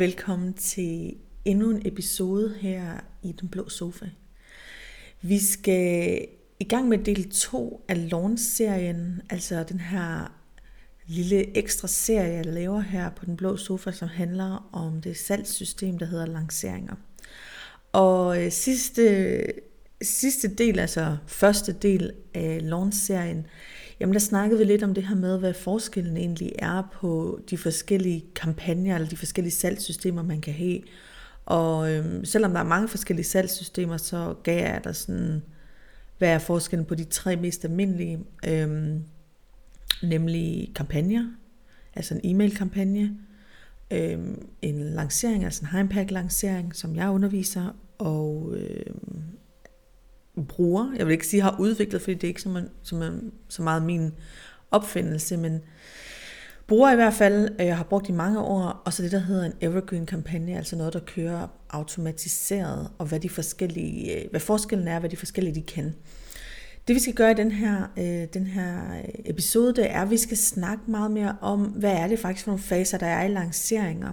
velkommen til endnu en episode her i Den Blå Sofa. Vi skal i gang med del 2 af Launch-serien, altså den her lille ekstra serie, jeg laver her på Den Blå Sofa, som handler om det salgssystem, der hedder lanceringer. Og øh, sidste, sidste del, altså første del af Launch-serien, Jamen der snakkede vi lidt om det her med, hvad forskellen egentlig er på de forskellige kampagner, eller de forskellige salgssystemer, man kan have. Og øhm, selvom der er mange forskellige salgssystemer, så gav jeg der sådan, hvad er forskellen på de tre mest almindelige, øhm, nemlig kampagner, altså en e-mail-kampagne, øhm, en lancering, altså en Heimpack-lancering, som jeg underviser, og øhm, bruger. Jeg vil ikke sige har udviklet, fordi det er ikke så, så, så meget min opfindelse, men bruger i hvert fald, øh, jeg har brugt i mange år, og så det, der hedder en evergreen-kampagne, altså noget, der kører automatiseret, og hvad de forskellige, øh, hvad forskellen er, hvad de forskellige de kan. Det vi skal gøre i den her, øh, den her øh, episode, det er, at vi skal snakke meget mere om, hvad er det faktisk for nogle faser, der er i lanceringer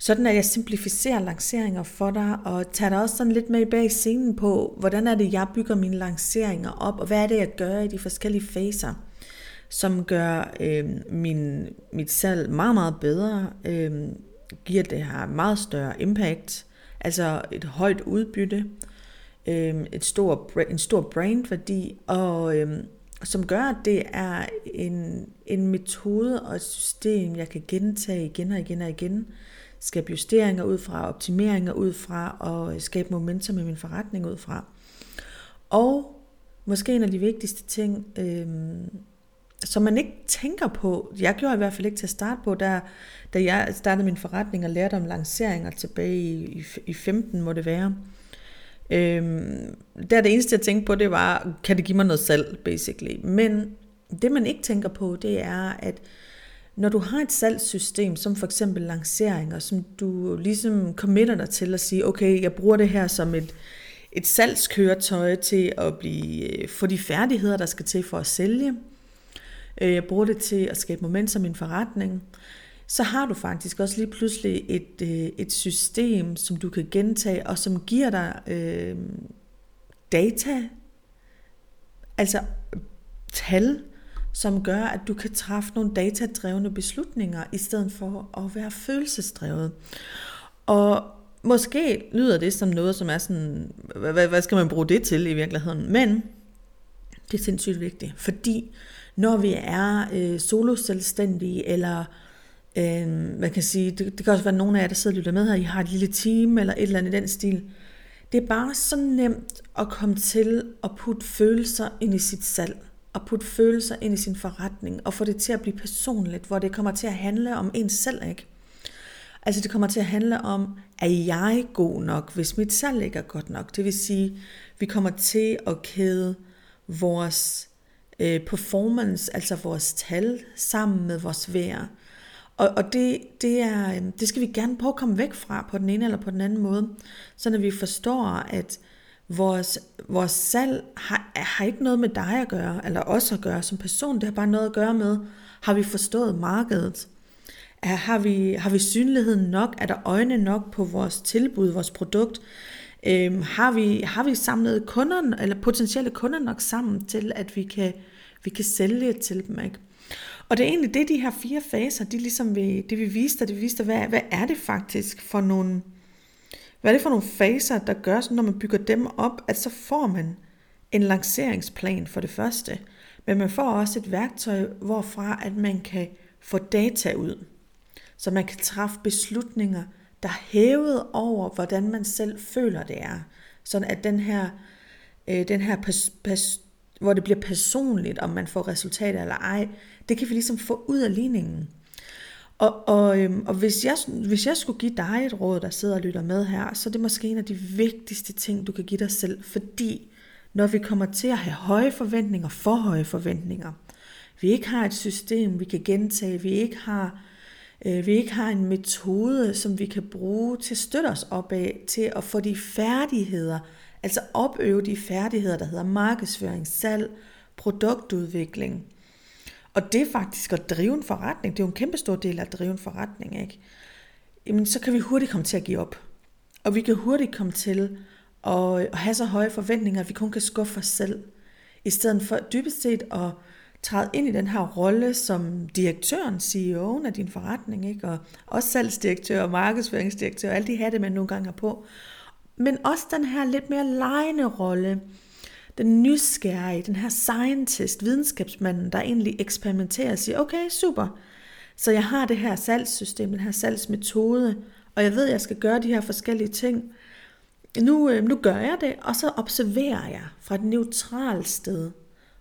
sådan at jeg simplificerer lanceringer for dig, og tager dig også sådan lidt med bag scenen på, hvordan er det, jeg bygger mine lanceringer op, og hvad er det, jeg gør i de forskellige faser, som gør øh, min, mit salg meget, meget bedre, øh, giver det her meget større impact, altså et højt udbytte, øh, et stor, en stor brandværdi, og øh, som gør, at det er en, en metode og et system, jeg kan gentage igen og igen og igen, skabe justeringer ud fra, optimeringer ud fra, og øh, skabe momentum i min forretning ud fra. Og måske en af de vigtigste ting, øh, som man ikke tænker på, jeg gjorde i hvert fald ikke til at starte på, da, da jeg startede min forretning og lærte om lanceringer tilbage i, i, i 15 må det være. Øhm, der det eneste jeg tænkte på, det var, kan det give mig noget salg, basically. Men det man ikke tænker på, det er, at når du har et salgssystem, som for eksempel lanceringer, som du ligesom committer dig til at sige, okay, jeg bruger det her som et, et salgskøretøj til at blive, øh, få de færdigheder, der skal til for at sælge. Øh, jeg bruger det til at skabe momentum i en forretning. Så har du faktisk også lige pludselig et, øh, et system, som du kan gentage, og som giver dig øh, data, altså tal, som gør, at du kan træffe nogle datadrevne beslutninger, i stedet for at være følelsesdrevet. Og måske lyder det som noget, som er sådan, hvad, hvad skal man bruge det til i virkeligheden? Men det er sindssygt vigtigt, fordi når vi er øh, solo-selvstændige, eller øh, man kan sige, det, det kan også være nogle af jer, der sidder og lytter med her, I har et lille team, eller et eller andet i den stil. Det er bare så nemt at komme til at putte følelser ind i sit salg at putte følelser ind i sin forretning, og få det til at blive personligt, hvor det kommer til at handle om en selv, ikke? Altså det kommer til at handle om, er jeg god nok, hvis mit salg ikke er godt nok? Det vil sige, vi kommer til at kæde vores øh, performance, altså vores tal, sammen med vores værd. Og, og det, det, er, øh, det skal vi gerne prøve at komme væk fra på den ene eller på den anden måde, så når vi forstår, at Vores, vores salg har, har ikke noget med dig at gøre, eller os at gøre som person. Det har bare noget at gøre med, har vi forstået markedet? Er, har, vi, har vi synligheden nok? Er der øjne nok på vores tilbud, vores produkt? Øhm, har, vi, har vi samlet kunder, eller potentielle kunder nok sammen til, at vi kan, vi kan sælge til dem? Ikke? Og det er egentlig det, de her fire faser, de ligesom vil, det vi viste dig, det vi viste dig, hvad, hvad er det faktisk for nogle, hvad er det for nogle faser, der gør, når man bygger dem op, at så får man en lanceringsplan for det første, men man får også et værktøj, hvorfra at man kan få data ud, så man kan træffe beslutninger, der er hævet over, hvordan man selv føler det er. Sådan at den her, øh, den her pas, pas, hvor det bliver personligt, om man får resultater eller ej, det kan vi ligesom få ud af ligningen. Og, og, øhm, og hvis, jeg, hvis jeg skulle give dig et råd, der sidder og lytter med her, så er det måske en af de vigtigste ting, du kan give dig selv. Fordi når vi kommer til at have høje forventninger, for høje forventninger, vi ikke har et system, vi kan gentage, vi ikke har, øh, vi ikke har en metode, som vi kan bruge til at støtte os op af, til at få de færdigheder, altså opøve de færdigheder, der hedder markedsføring, salg, produktudvikling, og det er faktisk at drive en forretning, det er jo en kæmpe stor del af at drive en forretning, ikke? jamen, så kan vi hurtigt komme til at give op. Og vi kan hurtigt komme til at, at have så høje forventninger, at vi kun kan skuffe os selv. I stedet for dybest set at træde ind i den her rolle som direktøren, CEO'en af din forretning, ikke? og også salgsdirektør og markedsføringsdirektør, og alle de hatte, man nogle gange har på. Men også den her lidt mere lejende rolle, den nysgerrige, den her scientist, videnskabsmanden, der egentlig eksperimenterer og siger, okay, super, så jeg har det her salgssystem, den her salgsmetode, og jeg ved, at jeg skal gøre de her forskellige ting. Nu, øh, nu gør jeg det, og så observerer jeg fra et neutralt sted,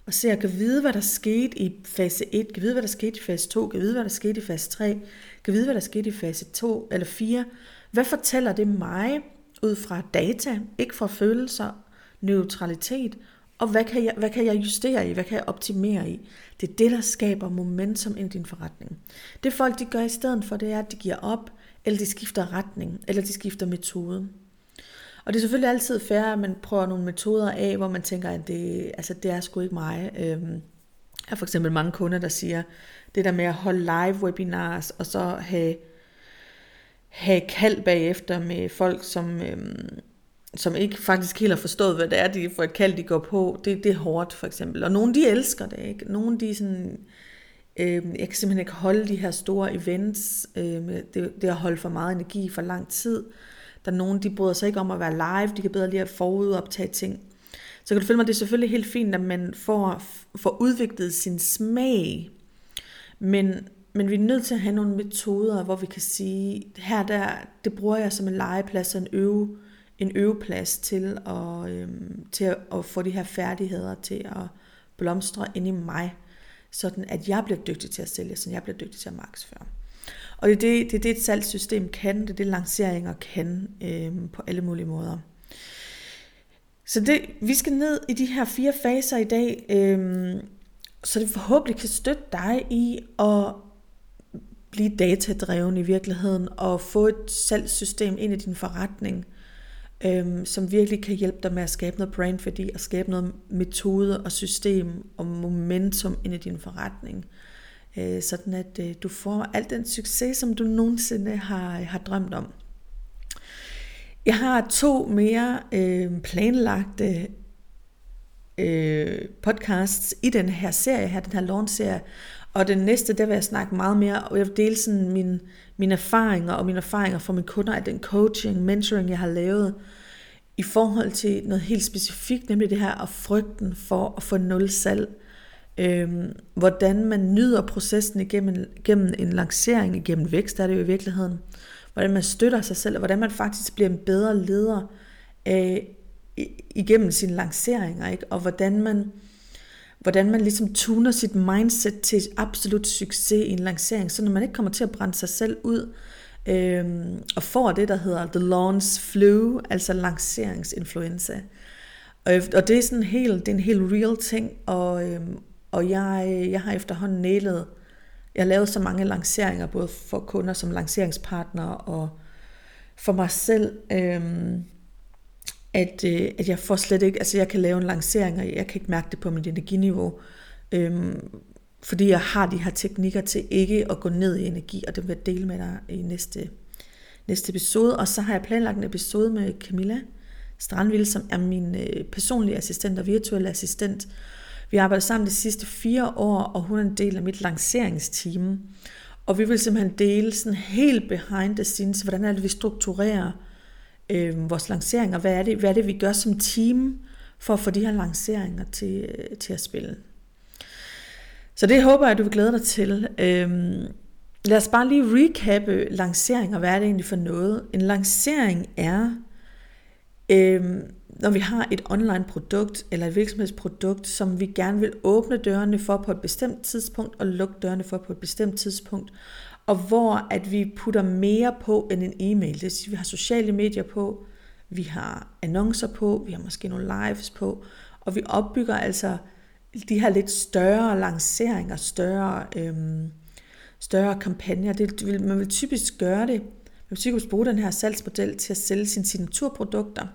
og ser, jeg kan vide, hvad der skete i fase 1, kan vide, hvad der skete i fase 2, kan vide, hvad der skete i fase 3, kan vide, hvad der skete i fase 2 eller 4. Hvad fortæller det mig ud fra data, ikke fra følelser, neutralitet, og hvad kan, jeg, hvad kan jeg justere i, hvad kan jeg optimere i? Det er det, der skaber momentum i din forretning. Det folk de gør i stedet for, det er, at de giver op, eller de skifter retning, eller de skifter metode. Og det er selvfølgelig altid fair, at man prøver nogle metoder af, hvor man tænker, at det, altså, det er sgu ikke mig. Øhm, jeg har for eksempel mange kunder, der siger, det der med at holde live webinars, og så have, have kald bagefter med folk, som, øhm, som ikke faktisk helt har forstået, hvad det er, de for et kald, de går på, det, det er hårdt for eksempel. Og nogle de elsker det, ikke? Nogle de sådan, øh, jeg kan simpelthen ikke holde de her store events, øh, det, det har holde for meget energi for lang tid. Der er nogen, de bryder sig ikke om at være live, de kan bedre lige at forudoptage ting. Så kan du følge mig, det er selvfølgelig helt fint, at man får, får udviklet sin smag, men, men vi er nødt til at have nogle metoder, hvor vi kan sige, her der, det bruger jeg som en legeplads og en øve, en øveplads til at, øhm, til at, at få de her færdigheder til at blomstre ind i mig, sådan at jeg bliver dygtig til at sælge, så jeg bliver dygtig til at markedsføre. Og det er det, det, er det et salgssystem kan, det er det lanceringer kan øhm, på alle mulige måder. Så det, vi skal ned i de her fire faser i dag, øhm, så det forhåbentlig kan støtte dig i at blive datadreven i virkeligheden og få et salgssystem ind i din forretning, øhm, som virkelig kan hjælpe dig med at skabe noget brandværdi og skabe noget metode og system og momentum ind i din forretning. Øh, sådan at øh, du får al den succes, som du nogensinde har, har drømt om. Jeg har to mere øh, planlagte øh, podcasts i den her serie her, den her launch-serie, og den næste, der vil jeg snakke meget mere, og jeg vil dele sådan min, mine erfaringer og mine erfaringer fra mine kunder af den coaching, mentoring, jeg har lavet, i forhold til noget helt specifikt, nemlig det her og frygten for at få nul salg. Øhm, hvordan man nyder processen igennem, igennem en lancering, igennem vækst er det jo i virkeligheden. Hvordan man støtter sig selv, og hvordan man faktisk bliver en bedre leder øh, igennem sine lanceringer, ikke? og hvordan man, hvordan man ligesom tuner sit mindset til absolut succes i en lancering, så når man ikke kommer til at brænde sig selv ud, øh, og får det, der hedder the launch flu, altså lanceringsinfluenza. Og, og det er sådan helt, det er en helt real ting, og, øh, og jeg, jeg har efterhånden nælet, jeg har lavet så mange lanceringer, både for kunder som lanceringspartner og for mig selv, øhm, at, øh, at jeg får slet ikke, altså jeg kan lave en lancering, og jeg kan ikke mærke det på mit energiniveau, øhm, fordi jeg har de her teknikker til ikke at gå ned i energi, og det vil jeg dele med dig i næste, næste episode. Og så har jeg planlagt en episode med Camilla Strandville, som er min øh, personlige assistent og virtuelle assistent, vi har arbejdet sammen de sidste fire år, og hun er en del af mit lanceringsteam. Og vi vil simpelthen dele sådan helt behind the scenes, hvordan er det, vi strukturerer øh, vores lanceringer, hvad er, det, hvad er det, vi gør som team, for at få de her lanceringer til, øh, til at spille. Så det håber jeg, du vil glæde dig til. Øhm, lad os bare lige recappe lanceringer. Hvad er det egentlig for noget? En lancering er øhm, når vi har et online produkt eller et virksomhedsprodukt, som vi gerne vil åbne dørene for på et bestemt tidspunkt og lukke dørene for på et bestemt tidspunkt, og hvor at vi putter mere på end en e-mail. Det vil sige, at vi har sociale medier på, vi har annoncer på, vi har måske nogle lives på, og vi opbygger altså de her lidt større lanceringer, større, øhm, større kampagner. Det vil, man vil typisk gøre det, man vil typisk bruge den her salgsmodel til at sælge sine signaturprodukter.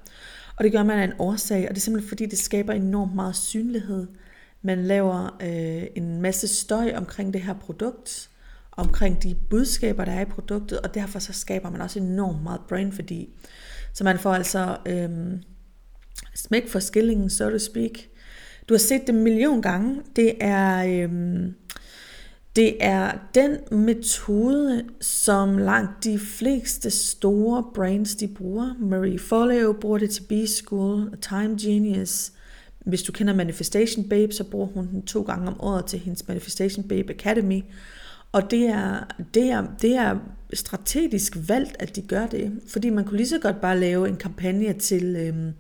Og det gør man af en årsag, og det er simpelthen fordi, det skaber enormt meget synlighed. Man laver øh, en masse støj omkring det her produkt, omkring de budskaber, der er i produktet, og derfor så skaber man også enormt meget brainværdi. Så man får altså øhm, smæk for skillingen, so to speak. Du har set det en million gange. Det er, øhm, det er den metode, som langt de fleste store brains de bruger. Marie Forleo bruger det til B-School, Time Genius. Hvis du kender Manifestation Babe, så bruger hun den to gange om året til hendes Manifestation Babe Academy. Og det er, det, er, det er strategisk valgt, at de gør det. Fordi man kunne lige så godt bare lave en kampagne til, øhm,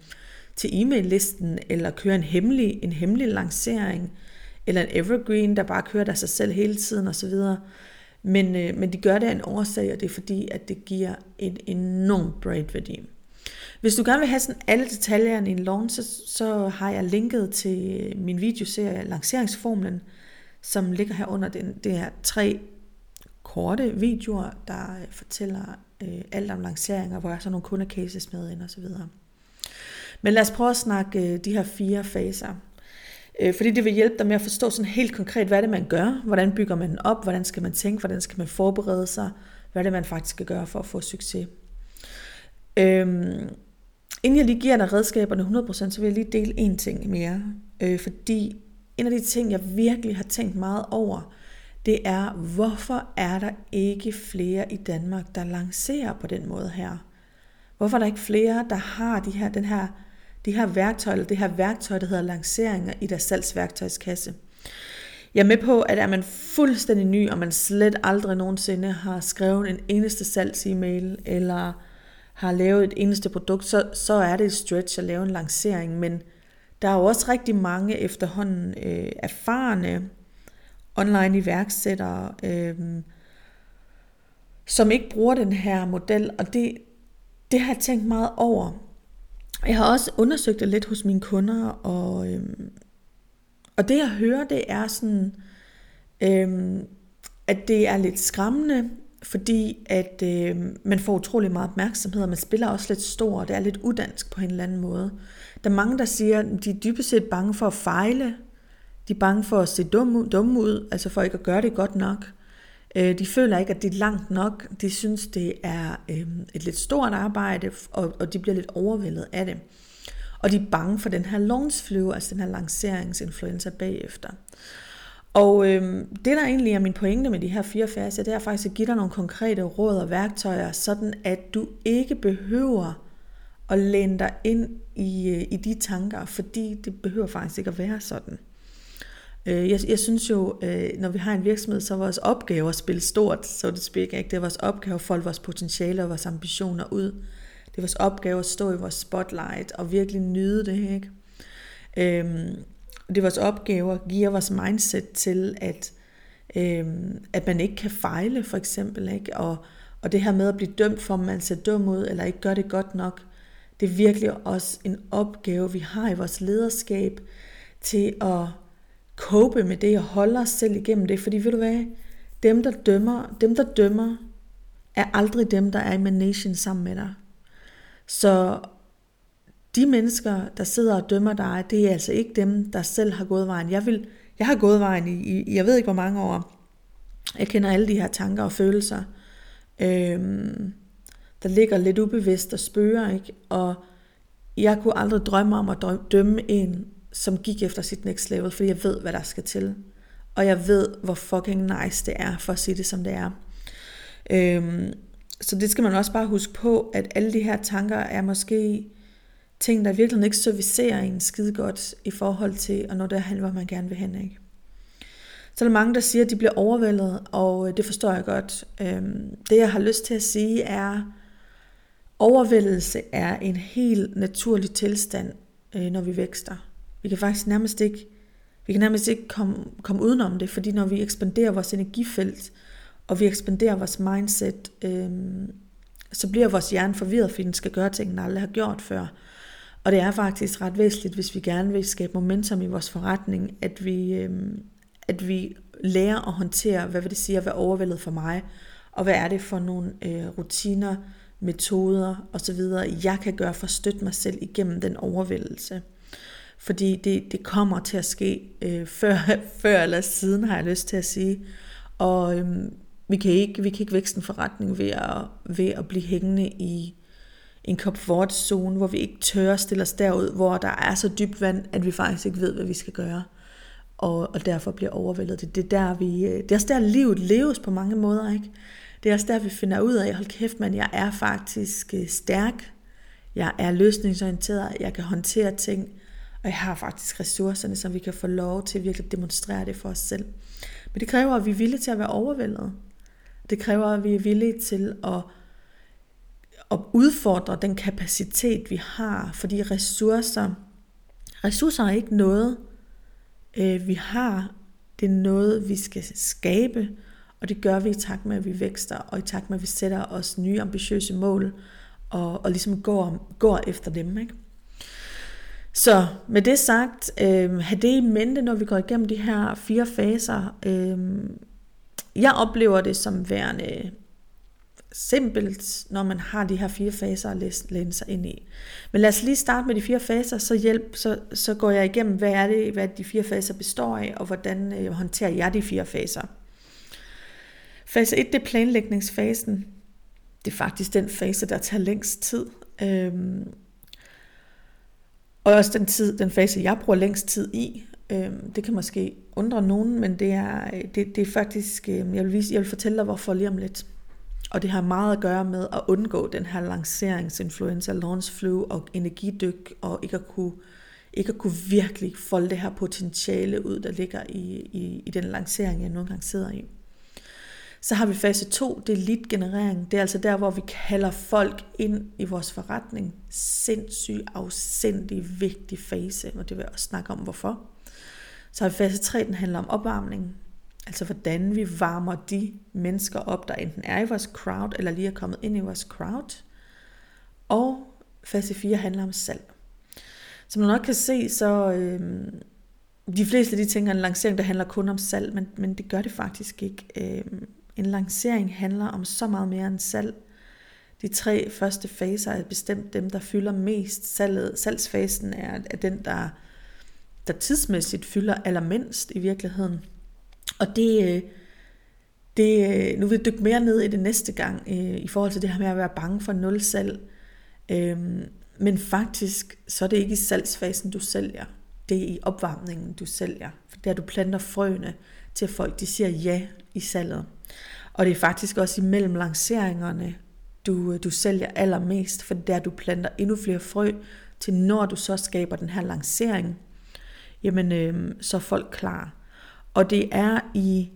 til e-mail-listen, eller køre en hemmelig, en hemmelig lancering, eller en evergreen, der bare kører der sig selv hele tiden osv. Men, øh, men de gør det af en årsag, og det er fordi, at det giver en enorm bright værdi. Hvis du gerne vil have sådan alle detaljerne i en launch, så, så har jeg linket til min videoserie Lanceringsformlen, som ligger her under den. Det er tre korte videoer, der øh, fortæller øh, alt om lanceringer, hvor jeg så nogle kundecases med ind og så videre. Men lad os prøve at snakke øh, de her fire faser. Øh, fordi det vil hjælpe dig med at forstå sådan helt konkret, hvad det man gør, hvordan bygger man den op, hvordan skal man tænke, hvordan skal man forberede sig, hvad det man faktisk skal gøre for at få succes. Øhm, inden jeg lige giver dig redskaberne 100%, så vil jeg lige dele en ting mere. Øh, fordi en af de ting, jeg virkelig har tænkt meget over, det er, hvorfor er der ikke flere i Danmark, der lancerer på den måde her? Hvorfor er der ikke flere, der har de her, den her, de her værktøj, eller det her værktøj, der hedder lanceringer i deres salgsværktøjskasse? Jeg er med på, at er man fuldstændig ny, og man slet aldrig nogensinde har skrevet en eneste salgs-e-mail, eller har lavet et eneste produkt, så, så er det et stretch at lave en lancering. Men der er jo også rigtig mange efterhånden øh, erfarne online iværksættere, øh, som ikke bruger den her model, og det, det har jeg tænkt meget over. Jeg har også undersøgt det lidt hos mine kunder, og, øh, og det jeg hører, det er sådan, øh, at det er lidt skræmmende, fordi at øh, man får utrolig meget opmærksomhed, og man spiller også lidt stor, og det er lidt udansk på en eller anden måde. Der er mange, der siger, at de er dybest set bange for at fejle, de er bange for at se dumme, dumme ud, altså for ikke at gøre det godt nok. Øh, de føler ikke, at det er langt nok. De synes, det er øh, et lidt stort arbejde, og, og de bliver lidt overvældet af det. Og de er bange for den her launch flu, altså den her lanceringsinfluenza bagefter. Og øh, det, der egentlig er min pointe med de her fire faser, det er faktisk at give dig nogle konkrete råd og værktøjer, sådan at du ikke behøver at læne dig ind i, øh, i de tanker, fordi det behøver faktisk ikke at være sådan. Øh, jeg, jeg synes jo, øh, når vi har en virksomhed, så er vores opgave at spille stort, så det speak. Ikke? Det er vores opgave at folde vores potentiale og vores ambitioner ud. Det er vores opgave at stå i vores spotlight og virkelig nyde det. Ikke? Øhm, det er vores opgave at give vores mindset til, at, øhm, at man ikke kan fejle, for eksempel. Ikke? Og, og det her med at blive dømt for, om man ser dum ud, eller ikke gør det godt nok, det er virkelig også en opgave, vi har i vores lederskab, til at cope med det og holde os selv igennem det. Fordi ved du hvad, dem der dømmer, dem der dømmer, er aldrig dem, der er i nation sammen med dig. Så de mennesker, der sidder og dømmer dig, det er altså ikke dem, der selv har gået vejen. Jeg, vil, jeg har gået vejen i, i, jeg ved ikke hvor mange år. Jeg kender alle de her tanker og følelser, øhm, der ligger lidt ubevidst og spørger. Ikke? Og jeg kunne aldrig drømme om at dømme en, som gik efter sit next level, fordi jeg ved, hvad der skal til. Og jeg ved, hvor fucking nice det er, for at sige det som det er. Øhm, så det skal man også bare huske på, at alle de her tanker er måske ting, der virkelig ikke servicerer en skide godt i forhold til at nå derhen, hvor man gerne vil hen. Ikke? Så er der mange, der siger, at de bliver overvældet, og øh, det forstår jeg godt. Øhm, det jeg har lyst til at sige er, overvældelse er en helt naturlig tilstand, øh, når vi vækster. Vi kan faktisk nærmest ikke, vi kan nærmest ikke komme, komme udenom det, fordi når vi ekspanderer vores energifelt, og vi ekspanderer vores mindset, øh, så bliver vores hjerne forvirret, fordi den skal gøre ting, den aldrig har gjort før. Og det er faktisk ret væsentligt, hvis vi gerne vil skabe momentum i vores forretning, at vi, øh, at vi lærer at håndtere, hvad vil det sige at være overvældet for mig, og hvad er det for nogle øh, rutiner, metoder osv., jeg kan gøre for at støtte mig selv igennem den overvældelse. Fordi det, det kommer til at ske øh, før, før eller siden, har jeg lyst til at sige. Og øhm, Vi kan ikke, vi kan ikke vækste en forretning ved at, ved at blive hængende i en komfortzone, hvor vi ikke tør stille os derud, hvor der er så dybt vand, at vi faktisk ikke ved, hvad vi skal gøre. Og, og derfor bliver overvældet. Det, det, er der, vi, øh, det er også der, livet leves på mange måder. Ikke? Det er også der, vi finder ud af, hold kæft, men jeg er faktisk øh, stærk. Jeg er løsningsorienteret. Jeg kan håndtere ting. Og jeg har faktisk ressourcerne, som vi kan få lov til at virkelig demonstrere det for os selv. Men det kræver, at vi er villige til at være overvældet. Det kræver, at vi er villige til at, at udfordre den kapacitet, vi har. Fordi ressourcer, ressourcer er ikke noget, øh, vi har. Det er noget, vi skal skabe. Og det gør vi i takt med, at vi vækster, og i takt med, at vi sætter os nye ambitiøse mål, og, og ligesom går, går efter dem. Ikke? Så med det sagt, øh, have det i mente, når vi går igennem de her fire faser. Øh, jeg oplever det som værende simpelt, når man har de her fire faser at læse, læne sig ind i. Men lad os lige starte med de fire faser, så, hjælp, så, så går jeg igennem, hvad er det, hvad de fire faser består af, og hvordan øh, håndterer jeg de fire faser. Fase 1, det er planlægningsfasen. Det er faktisk den fase, der tager længst tid. Øhm, og også den, tid, den fase, jeg bruger længst tid i. Øhm, det kan måske undre nogen, men det er, øh, det, det er faktisk, øh, jeg, vil vise, jeg vil fortælle dig, hvorfor lige om lidt. Og det har meget at gøre med at undgå den her lanceringsinfluenza, launch flu og energidyk, og ikke at kunne, ikke at kunne virkelig folde det her potentiale ud, der ligger i, i, i den lancering, jeg nogle gange sidder i. Så har vi fase 2, det er lead generering. Det er altså der, hvor vi kalder folk ind i vores forretning. Sindssygt afsindig vigtig fase, og det vil jeg også snakke om, hvorfor. Så har vi fase 3, den handler om opvarmning. Altså hvordan vi varmer de mennesker op, der enten er i vores crowd, eller lige er kommet ind i vores crowd. Og fase 4 handler om salg. Som du nok kan se, så øh, de fleste de tænker en lancering, der handler kun om salg, men, men det gør det faktisk ikke. Øh, en lancering handler om så meget mere end salg. De tre første faser er bestemt dem, der fylder mest. Salget, salgsfasen er, er den, der, der tidsmæssigt fylder allermindst i virkeligheden. Og det, øh, det, øh, nu vil jeg dykke mere ned i det næste gang, øh, i forhold til det her med at være bange for nul salg. Øhm, men faktisk, så er det ikke i salgsfasen, du sælger. Det er i opvarmningen, du sælger. For der du planter frøene til, at folk de siger ja i salget. Og det er faktisk også imellem lanceringerne, du, øh, du sælger allermest, for der du planter endnu flere frø til, når du så skaber den her lancering, jamen øh, så er folk klar. Og det er i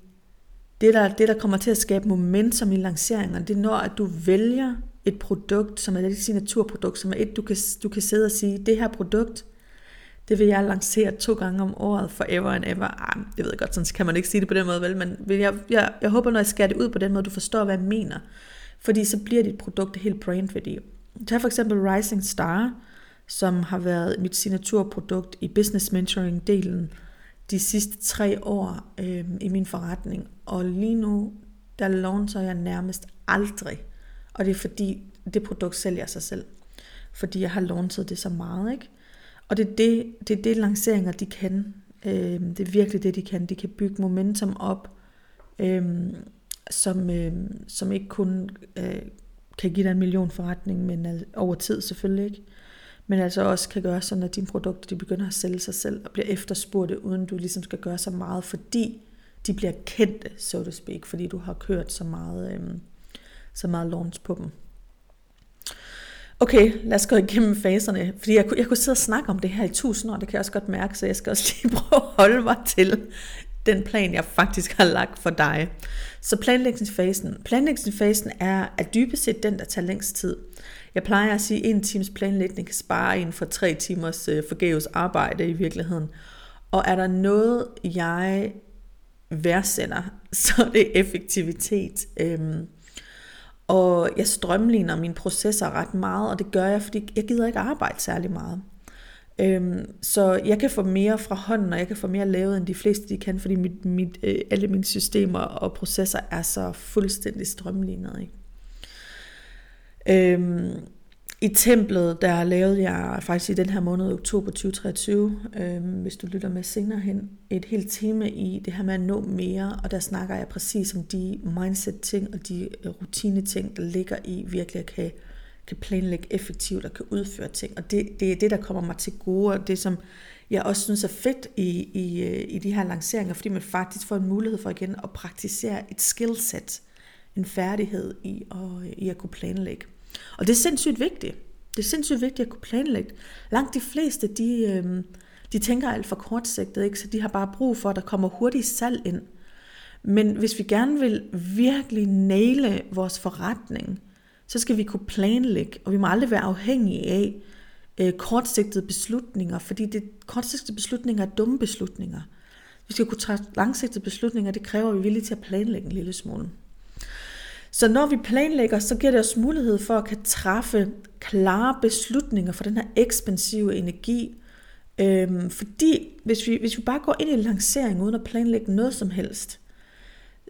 det der, det, der kommer til at skabe momentum i lanceringen, det er når, at du vælger et produkt, som er dit signaturprodukt, som er et, du kan, du kan sidde og sige, det her produkt, det vil jeg lancere to gange om året, forever and ever. Ah, det ved jeg godt, sådan kan man ikke sige det på den måde, vel? men jeg, jeg, jeg håber, når jeg skærer det ud på den måde, du forstår, hvad jeg mener. Fordi så bliver dit produkt helt brandværdi. Tag for eksempel Rising Star, som har været mit signaturprodukt i business mentoring-delen de sidste tre år øh, i min forretning. Og lige nu, der launcher jeg nærmest aldrig. Og det er fordi, det produkt sælger sig selv. Fordi jeg har launchet det så meget, ikke? Og det er det, det, er det lanceringer, de kan. Øh, det er virkelig det, de kan. De kan bygge momentum op, øh, som, øh, som ikke kun øh, kan give dig en million forretning, men over tid selvfølgelig ikke. Men altså også kan gøre sådan, at dine produkter de begynder at sælge sig selv og bliver efterspurgte, uden du ligesom skal gøre så meget, fordi de bliver kendte, so to speak, fordi du har kørt så meget, øh, så meget launch på dem. Okay, lad os gå igennem faserne, fordi jeg, jeg kunne sidde og snakke om det her i tusind år, det kan jeg også godt mærke, så jeg skal også lige prøve at holde mig til den plan, jeg faktisk har lagt for dig. Så planlægningsfasen. Planlægningsfasen er, er dybest set den, der tager længst tid. Jeg plejer at sige, at en times planlægning kan spare en for tre timers øh, forgæves arbejde i virkeligheden. Og er der noget, jeg værdsætter, så er det effektivitet. Øhm, og jeg strømligner mine processer ret meget, og det gør jeg, fordi jeg gider ikke arbejde særlig meget. Øhm, så jeg kan få mere fra hånden, og jeg kan få mere lavet, end de fleste de kan, fordi mit, mit, øh, alle mine systemer og processer er så fuldstændig strømlignet. Ikke? Øhm, i templet, der lavede jeg faktisk i den her måned, oktober 2023, øhm, hvis du lytter med senere hen, et helt tema i det her med at nå mere, og der snakker jeg præcis om de mindset-ting og de øh, rutine-ting, der ligger i virkelig at kan, kan planlægge effektivt og kan udføre ting. Og det, det er det, der kommer mig til gode, og det som jeg også synes er fedt i, i, øh, i de her lanceringer, fordi man faktisk får en mulighed for igen at praktisere et skillset, en færdighed i at, øh, i at kunne planlægge. Og det er sindssygt vigtigt. Det er sindssygt vigtigt at kunne planlægge. Langt de fleste, de, øh, de tænker alt for kortsigtet, ikke? så de har bare brug for, at der kommer hurtigt salg ind. Men hvis vi gerne vil virkelig næle vores forretning, så skal vi kunne planlægge, og vi må aldrig være afhængige af øh, kortsigtede beslutninger, fordi det, kortsigtede beslutninger er dumme beslutninger. Vi skal kunne træffe langsigtede beslutninger, det kræver, at vi er villige til at planlægge en lille smule. Så når vi planlægger, så giver det os mulighed for at kan træffe klare beslutninger for den her ekspansive energi. Øhm, fordi hvis vi, hvis vi bare går ind i lancering uden at planlægge noget som helst,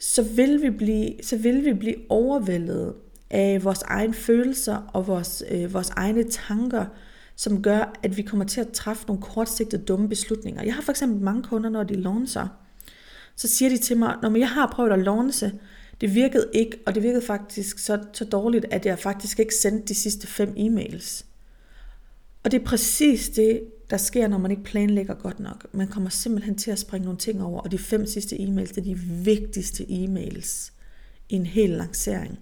så vil vi blive, så vil vi blive overvældet af vores egne følelser og vores, øh, vores egne tanker, som gør, at vi kommer til at træffe nogle kortsigtede dumme beslutninger. Jeg har for eksempel mange kunder, når de launcher, så siger de til mig, når jeg har prøvet at launche, det virkede ikke, og det virkede faktisk så, så dårligt, at jeg faktisk ikke sendte de sidste fem e-mails. Og det er præcis det, der sker, når man ikke planlægger godt nok. Man kommer simpelthen til at springe nogle ting over, og de fem sidste e-mails, det er de vigtigste e-mails i en hel lancering.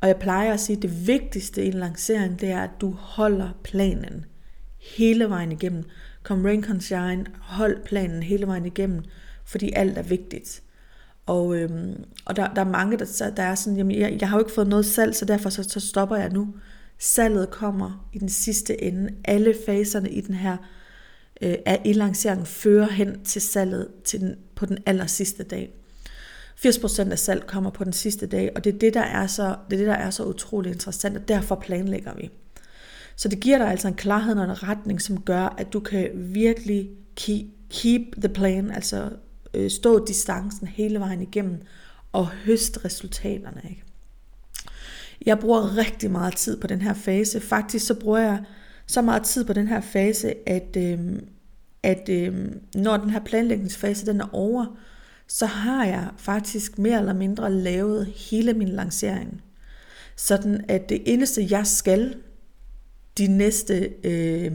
Og jeg plejer at sige, at det vigtigste i en lancering, det er, at du holder planen hele vejen igennem. Kom rain, come shine, hold planen hele vejen igennem, fordi alt er vigtigt. Og, øhm, og der, der er mange, der, der er sådan, jamen jeg, jeg har jo ikke fået noget salg, så derfor så, så stopper jeg nu. Salget kommer i den sidste ende. Alle faserne i den her øh, af i lanceringen fører hen til salget til den, på den aller sidste dag. 80% af salg kommer på den sidste dag, og det er det, der er så, det er det, der er så utrolig interessant, og derfor planlægger vi. Så det giver dig altså en klarhed og en retning, som gør, at du kan virkelig keep, keep the plan, altså øh, stå distancen hele vejen igennem og høste resultaterne. Ikke? Jeg bruger rigtig meget tid på den her fase. Faktisk så bruger jeg så meget tid på den her fase, at, øh, at øh, når den her planlægningsfase den er over, så har jeg faktisk mere eller mindre lavet hele min lancering. Sådan at det eneste jeg skal de næste øh,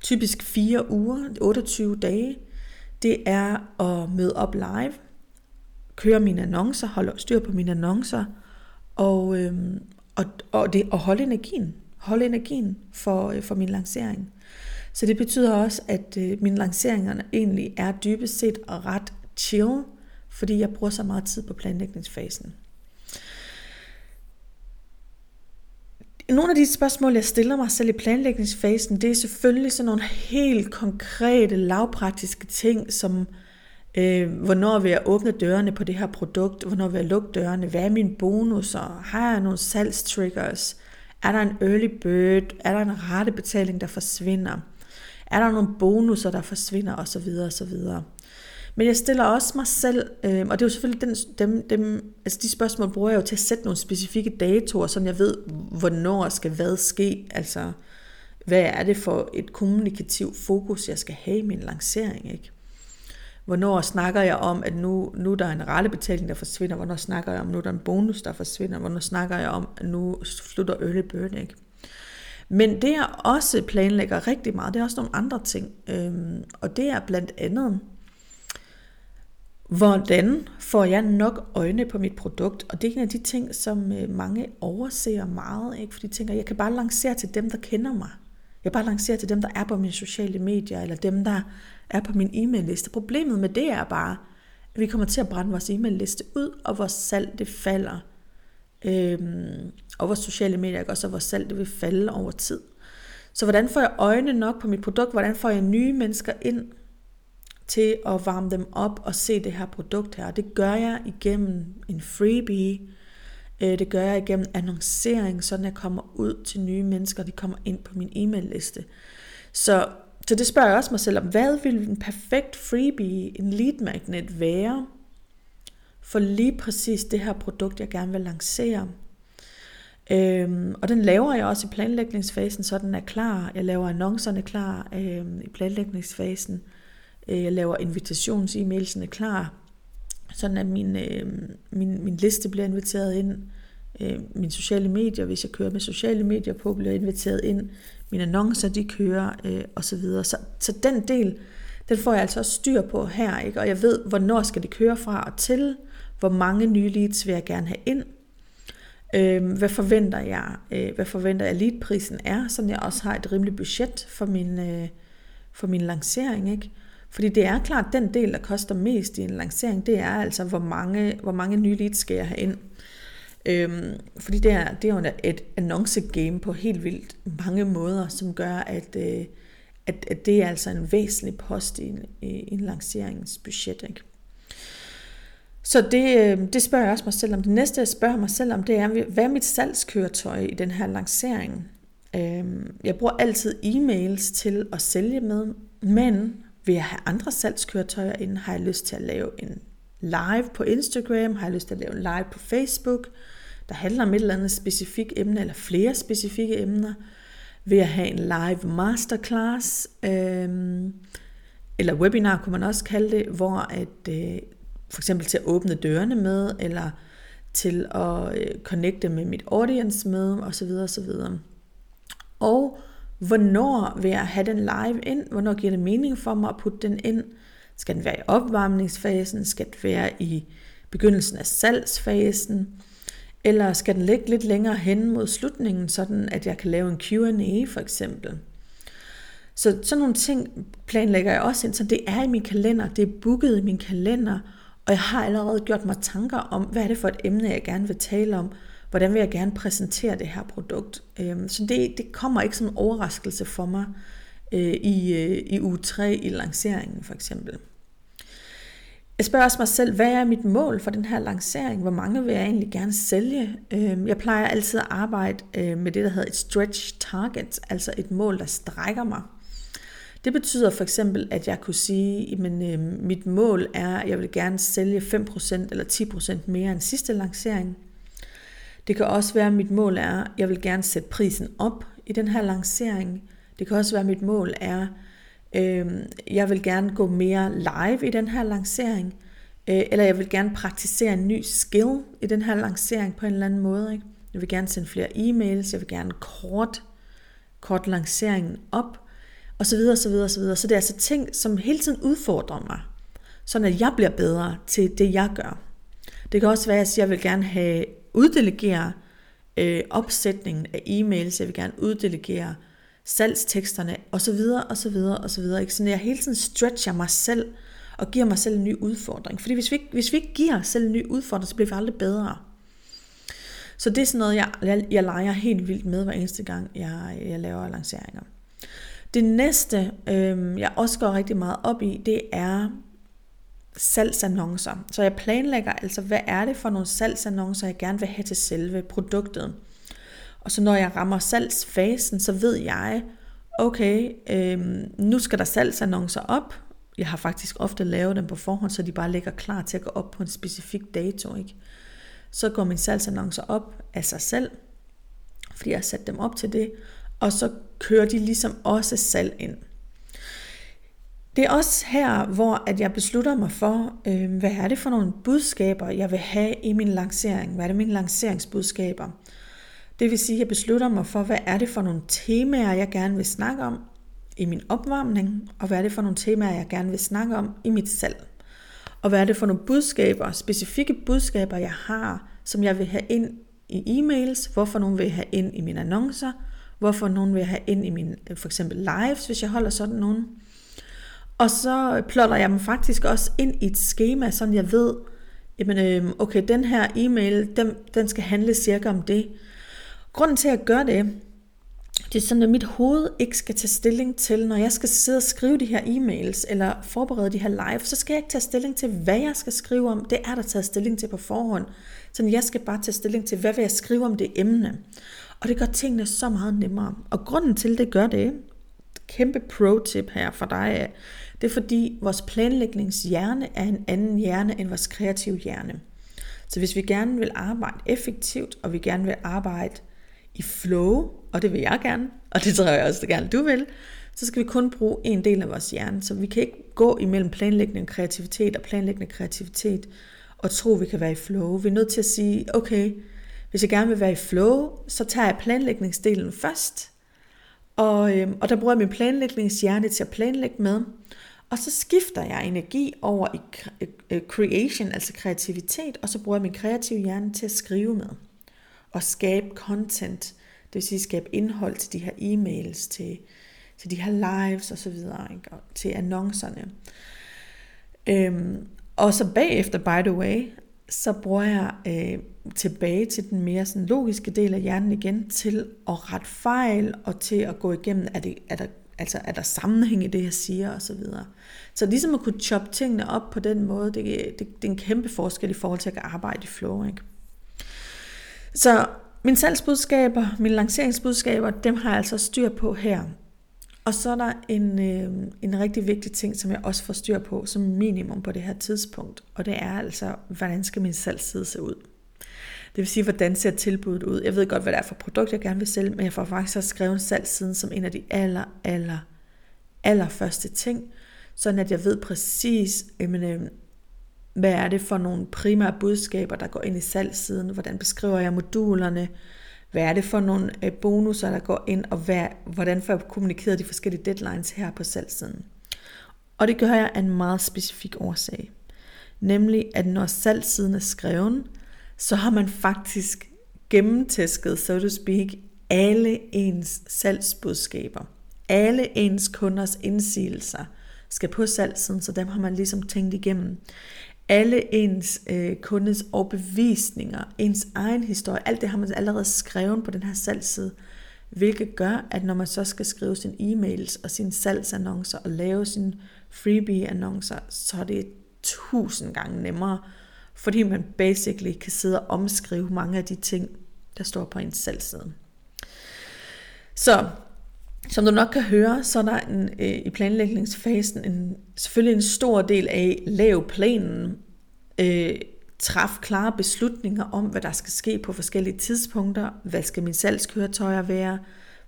typisk fire uger, 28 dage, det er at møde op live, køre mine annoncer, holde styr på mine annoncer, og, øhm, og, og, det, og holde energien. Holde energien for, øh, for min lancering. Så det betyder også, at øh, mine lanceringer egentlig er dybest set ret chill, fordi jeg bruger så meget tid på planlægningsfasen. Nogle af de spørgsmål, jeg stiller mig selv i planlægningsfasen, det er selvfølgelig sådan nogle helt konkrete, lavpraktiske ting, som øh, hvornår vil jeg åbne dørene på det her produkt, hvornår vil jeg lukke dørene, hvad er mine bonusser, har jeg nogle salgstriggers, er der en early bird, er der en rattebetaling, der forsvinder, er der nogle bonusser, der forsvinder? Osv. osv. Men jeg stiller også mig selv, øh, og det er jo selvfølgelig den, dem, dem, altså de spørgsmål bruger jeg jo til at sætte nogle specifikke datoer, så jeg ved, hvornår skal hvad ske, altså hvad er det for et kommunikativt fokus, jeg skal have i min lancering, ikke? Hvornår snakker jeg om, at nu, nu der er en rettebetaling, der forsvinder? Hvornår snakker jeg om, at nu der er en bonus, der forsvinder? Hvornår snakker jeg om, at nu slutter early bird, ikke? Men det jeg også planlægger rigtig meget, det er også nogle andre ting. Øhm, og det er blandt andet, Hvordan får jeg nok øjne på mit produkt? Og det er en af de ting, som øh, mange overser meget, ikke? fordi de tænker, jeg kan bare lancere til dem, der kender mig. Jeg bare lancere til dem, der er på mine sociale medier, eller dem, der er på min e-mail-liste. Problemet med det er bare, at vi kommer til at brænde vores e-mail-liste ud, og vores salg det falder. Øhm, og vores sociale medier, også, og vores salg det vil falde over tid. Så hvordan får jeg øjne nok på mit produkt? Hvordan får jeg nye mennesker ind? Til at varme dem op og se det her produkt her. Det gør jeg igennem en freebie. Øh, det gør jeg igennem annoncering, så jeg kommer ud til nye mennesker, de kommer ind på min e-mail-liste. Så, så det spørger jeg også mig selv om, hvad vil en perfekt freebie, en lead magnet være for lige præcis det her produkt, jeg gerne vil lancere? Øhm, og den laver jeg også i planlægningsfasen, så den er klar. Jeg laver annoncerne klar øhm, i planlægningsfasen. Øh, Øh, jeg laver invitations-e-mailsene klar, sådan at min, øh, min, min liste bliver inviteret ind. Øh, mine sociale medier, hvis jeg kører med sociale medier på, bliver inviteret ind. Mine annoncer, de kører øh, osv. Så, så, så den del, den får jeg altså også styr på her, ikke? og jeg ved, hvornår skal det køre fra og til, hvor mange nye leads vil jeg gerne have ind, øh, hvad forventer jeg, øh, hvad forventer jeg leadprisen er, så jeg også har et rimeligt budget for min, øh, for min lancering, ikke? Fordi det er klart, at den del, der koster mest i en lancering, det er altså, hvor mange, hvor mange nye leads skal jeg have ind. Øhm, fordi det er, det er jo et annonce-game på helt vildt mange måder, som gør, at, øh, at, at det er altså en væsentlig post i en, i en lanceringsbudget. Ikke? Så det, øh, det spørger jeg også mig selv om. Det næste, jeg spørger mig selv om, det er, hvad er mit salgskøretøj i den her lancering? Øhm, jeg bruger altid e-mails til at sælge med, men vil jeg have andre salgskøretøjer ind? Har jeg lyst til at lave en live på Instagram? Har jeg lyst til at lave en live på Facebook? Der handler om et eller andet specifikt emne, eller flere specifikke emner. Vil jeg have en live masterclass? Øhm, eller webinar kunne man også kalde det, hvor at, øh, for eksempel til at åbne dørene med, eller til at øh, connecte med mit audience med, osv. osv. Og Hvornår vil jeg have den live ind? Hvornår giver det mening for mig at putte den ind? Skal den være i opvarmningsfasen? Skal den være i begyndelsen af salgsfasen? Eller skal den ligge lidt længere hen mod slutningen, sådan at jeg kan lave en Q&A for eksempel? Så sådan nogle ting planlægger jeg også ind, så det er i min kalender, det er booket i min kalender, og jeg har allerede gjort mig tanker om, hvad er det for et emne, jeg gerne vil tale om, hvordan vil jeg gerne præsentere det her produkt. Øhm, så det, det kommer ikke som en overraskelse for mig øh, i, øh, i uge 3 i lanceringen for eksempel. Jeg spørger også mig selv, hvad er mit mål for den her lancering? Hvor mange vil jeg egentlig gerne sælge? Øhm, jeg plejer altid at arbejde øh, med det, der hedder et stretch target, altså et mål, der strækker mig. Det betyder for eksempel, at jeg kunne sige, at øhm, mit mål er, at jeg vil gerne sælge 5% eller 10% mere end sidste lancering. Det kan også være, at mit mål er, at jeg vil gerne sætte prisen op i den her lancering. Det kan også være, at mit mål er, øh, jeg vil gerne gå mere live i den her lancering. Øh, eller jeg vil gerne praktisere en ny skill i den her lancering på en eller anden måde. Ikke? Jeg vil gerne sende flere e-mails, jeg vil gerne kort, kort lanceringen op, og så videre, så videre, så videre. Så det er altså ting, som hele tiden udfordrer mig, sådan at jeg bliver bedre til det, jeg gør. Det kan også være, at jeg vil gerne have uddelegere øh, opsætningen af e-mails, jeg vil gerne uddelegere salgsteksterne osv. osv. osv. Ikke? Så jeg hele tiden stretcher mig selv og giver mig selv en ny udfordring. Fordi hvis vi, ikke, hvis vi ikke giver os selv en ny udfordring, så bliver vi aldrig bedre. Så det er sådan noget, jeg, jeg, jeg leger helt vildt med hver eneste gang, jeg, jeg laver lanceringer. Det næste, øh, jeg også går rigtig meget op i, det er salgsannoncer. Så jeg planlægger altså, hvad er det for nogle salgsannoncer, jeg gerne vil have til selve produktet. Og så når jeg rammer salgsfasen, så ved jeg, okay, øh, nu skal der salgsannoncer op. Jeg har faktisk ofte lavet dem på forhånd, så de bare ligger klar til at gå op på en specifik dato. Ikke? Så går mine salgsannoncer op af sig selv, fordi jeg har sat dem op til det, og så kører de ligesom også salg ind. Det er også her, hvor at jeg beslutter mig for, øh, hvad er det for nogle budskaber, jeg vil have i min lancering. Hvad er det mine lanceringsbudskaber? Det vil sige, at jeg beslutter mig for, hvad er det for nogle temaer, jeg gerne vil snakke om i min opvarmning, og hvad er det for nogle temaer, jeg gerne vil snakke om i mit salg. Og hvad er det for nogle budskaber, specifikke budskaber, jeg har, som jeg vil have ind i e-mails, hvorfor nogen vil jeg have ind i mine annoncer, hvorfor nogen vil jeg have ind i min øh, for eksempel lives, hvis jeg holder sådan nogen. Og så plotter jeg mig faktisk også ind i et schema, så jeg ved, jamen, øh, okay, den her e-mail, den, den skal handle cirka om det. Grunden til at gøre det, det er sådan, at mit hoved ikke skal tage stilling til, når jeg skal sidde og skrive de her e-mails, eller forberede de her live, så skal jeg ikke tage stilling til, hvad jeg skal skrive om. Det er der taget stilling til på forhånd. Så jeg skal bare tage stilling til, hvad vil jeg skrive om det emne. Og det gør tingene så meget nemmere. Og grunden til, det gør det, kæmpe pro-tip her for dig, det er fordi vores planlægningshjerne er en anden hjerne end vores kreative hjerne. Så hvis vi gerne vil arbejde effektivt, og vi gerne vil arbejde i flow, og det vil jeg gerne, og det tror jeg også gerne, du vil, så skal vi kun bruge en del af vores hjerne. Så vi kan ikke gå imellem planlægning og kreativitet og planlæggende kreativitet og tro, vi kan være i flow. Vi er nødt til at sige, okay, hvis jeg gerne vil være i flow, så tager jeg planlægningsdelen først, og, øhm, og der bruger jeg min planlægningshjerne til at planlægge med, og så skifter jeg energi over i øh, øh, creation, altså kreativitet, og så bruger jeg min kreative hjerne til at skrive med og skabe content, det vil sige skabe indhold til de her e-mails, til, til de her lives osv., ikke? Og til annoncerne. Øhm, og så bagefter, by the way, så bruger jeg øh, tilbage til den mere sådan logiske del af hjernen igen, til at rette fejl, og til at gå igennem, er, det, er, der, altså, er der sammenhæng i det, jeg siger, og så videre. Så ligesom at kunne choppe tingene op på den måde, det, det, det er en kæmpe forskel i forhold til at arbejde i flow. Ikke? Så mine salgsbudskaber, mine lanceringsbudskaber, dem har jeg altså styr på her. Og så er der en, øh, en rigtig vigtig ting, som jeg også får styr på som minimum på det her tidspunkt, og det er altså, hvordan skal min salgsside se ud? Det vil sige, hvordan ser tilbuddet ud? Jeg ved godt, hvad det er for produkt, jeg gerne vil sælge, men jeg får faktisk også skrevet salgssiden som en af de aller, aller, aller første ting, sådan at jeg ved præcis, jamen, øh, hvad er det for nogle primære budskaber, der går ind i salgssiden, hvordan beskriver jeg modulerne, hvad er det for nogle øh, bonusser, der går ind, og hvad, hvordan får jeg kommunikeret de forskellige deadlines her på salgssiden. Og det gør jeg af en meget specifik årsag. Nemlig, at når salgssiden er skreven, så har man faktisk gennemtæsket, so to speak, alle ens salgsbudskaber. Alle ens kunders indsigelser skal på salgsen, så dem har man ligesom tænkt igennem alle ens øh, kundes overbevisninger, ens egen historie, alt det har man allerede skrevet på den her salgsside, hvilket gør, at når man så skal skrive sine e-mails og sine salgsannoncer og lave sine freebie-annoncer, så er det tusind gange nemmere, fordi man basically kan sidde og omskrive mange af de ting, der står på ens salgsside. Så som du nok kan høre, så er der en, øh, i planlægningsfasen en, selvfølgelig en stor del af lav planen, øh, træf klare beslutninger om, hvad der skal ske på forskellige tidspunkter, hvad skal min salgskøretøjer være,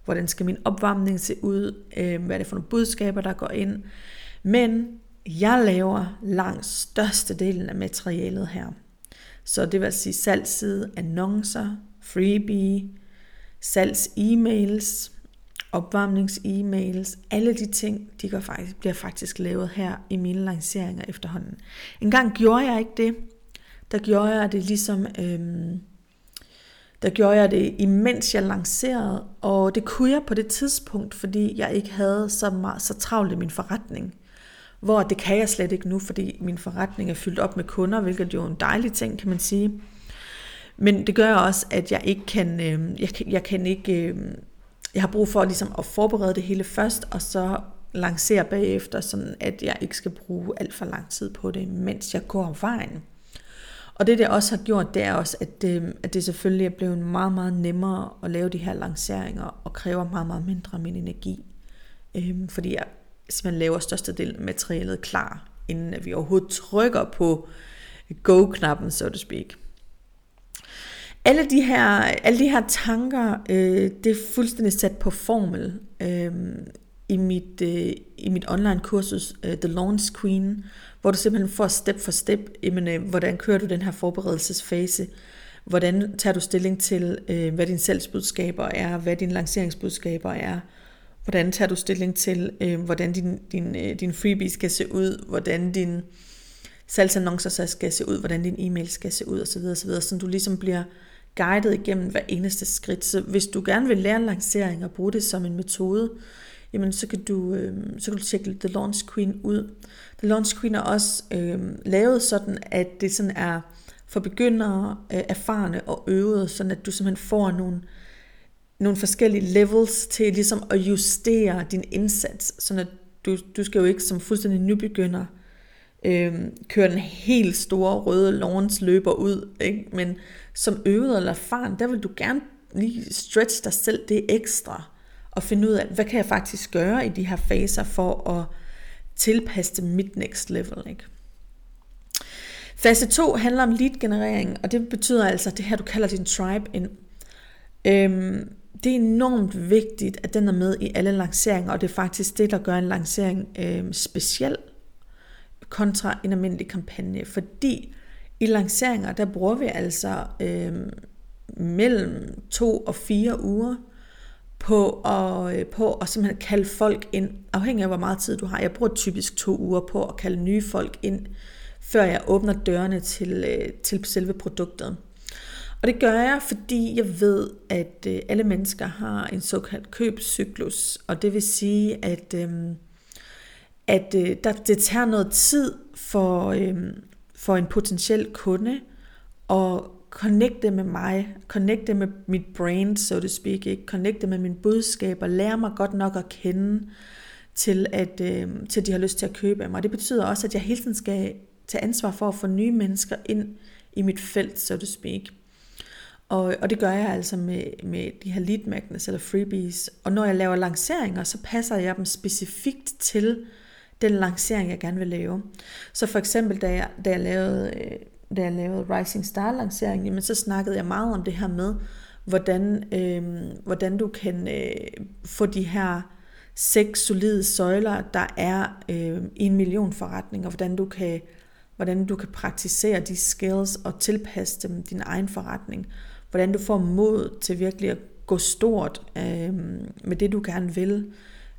hvordan skal min opvarmning se ud, øh, hvad er det for nogle budskaber, der går ind. Men jeg laver langt størstedelen af materialet her. Så det vil sige salgsside, annoncer, freebie, salgs-e-mails, opvarmnings-e-mails, alle de ting, de går faktisk, bliver faktisk lavet her i mine lanceringer efterhånden. En gang gjorde jeg ikke det. Der gjorde jeg det ligesom, øhm, der gjorde jeg det imens jeg lancerede, og det kunne jeg på det tidspunkt, fordi jeg ikke havde så, meget, så travlt i min forretning. Hvor det kan jeg slet ikke nu, fordi min forretning er fyldt op med kunder, hvilket jo er en dejlig ting, kan man sige. Men det gør også, at jeg ikke kan, øh, jeg, jeg kan ikke øh, jeg har brug for ligesom at forberede det hele først, og så lancere bagefter, sådan at jeg ikke skal bruge alt for lang tid på det, mens jeg går vejen. Og det, det også har gjort, det er også, at det, at det selvfølgelig er blevet meget, meget nemmere at lave de her lanceringer, og kræver meget, meget mindre af min energi. Øhm, fordi jeg simpelthen laver størstedelen af materialet klar, inden at vi overhovedet trykker på go-knappen, så to speak. Alle de her, alle de her tanker, øh, det er fuldstændig sat på formel øh, i, mit, øh, i mit online kursus øh, The Launch Queen, hvor du simpelthen får step for step, jamen, øh, hvordan kører du den her forberedelsesfase, hvordan tager du stilling til, øh, hvad dine salgsbudskaber er, hvad dine lanceringsbudskaber er, hvordan tager du stilling til, øh, hvordan din, din, øh, din freebie skal se ud, hvordan din salgsannoncer skal se ud, hvordan din e-mail skal se ud osv. osv. Så du ligesom bliver guidet igennem hver eneste skridt. Så hvis du gerne vil lære lancering og bruge det som en metode, jamen så kan du, øh, så kan du tjekke The Launch Queen ud. The Launch Queen er også øh, lavet sådan, at det sådan er for begyndere, øh, erfarne og øvede, sådan at du simpelthen får nogle, nogle forskellige levels til ligesom at justere din indsats, sådan at du, du skal jo ikke som fuldstændig nybegynder øh, køre den helt store røde lawns løber ud, ikke? men som øvet eller erfaren, der vil du gerne lige stretch dig selv det ekstra, og finde ud af, hvad kan jeg faktisk gøre i de her faser for at tilpasse det mit next level. Ikke? Fase 2 handler om lead generering, og det betyder altså det her, du kalder din tribe ind. Øhm, det er enormt vigtigt, at den er med i alle lanceringer, og det er faktisk det, der gør en lancering øh, speciel kontra en almindelig kampagne. Fordi i lanceringer, der bruger vi altså øh, mellem to og fire uger på at, øh, på at simpelthen kalde folk ind, afhængig af hvor meget tid du har. Jeg bruger typisk to uger på at kalde nye folk ind, før jeg åbner dørene til, øh, til selve produktet. Og det gør jeg, fordi jeg ved, at øh, alle mennesker har en såkaldt købscyklus, og det vil sige, at, øhm, at øh, der, det tager noget tid for, øhm, for en potentiel kunde at connecte med mig, connecte med mit brand, so to speak, ikke? connecte med min budskab og lære mig godt nok at kende, til at, øh, til at de har lyst til at købe af mig. Det betyder også, at jeg hele tiden skal tage ansvar for at få nye mennesker ind i mit felt, so to speak. Og, og det gør jeg altså med, med de her lead magnets eller freebies. Og når jeg laver lanceringer, så passer jeg dem specifikt til den lancering, jeg gerne vil lave. Så for eksempel, da jeg, da jeg lavede øh, da jeg lavede Rising Star-lanceringen, jamen så snakkede jeg meget om det her med, hvordan, øh, hvordan du kan øh, få de her seks solide søjler, der er øh, i en million forretninger, hvordan du kan hvordan du kan praktisere de skills og tilpasse dem din egen forretning. Hvordan du får mod til virkelig at gå stort øh, med det, du gerne vil.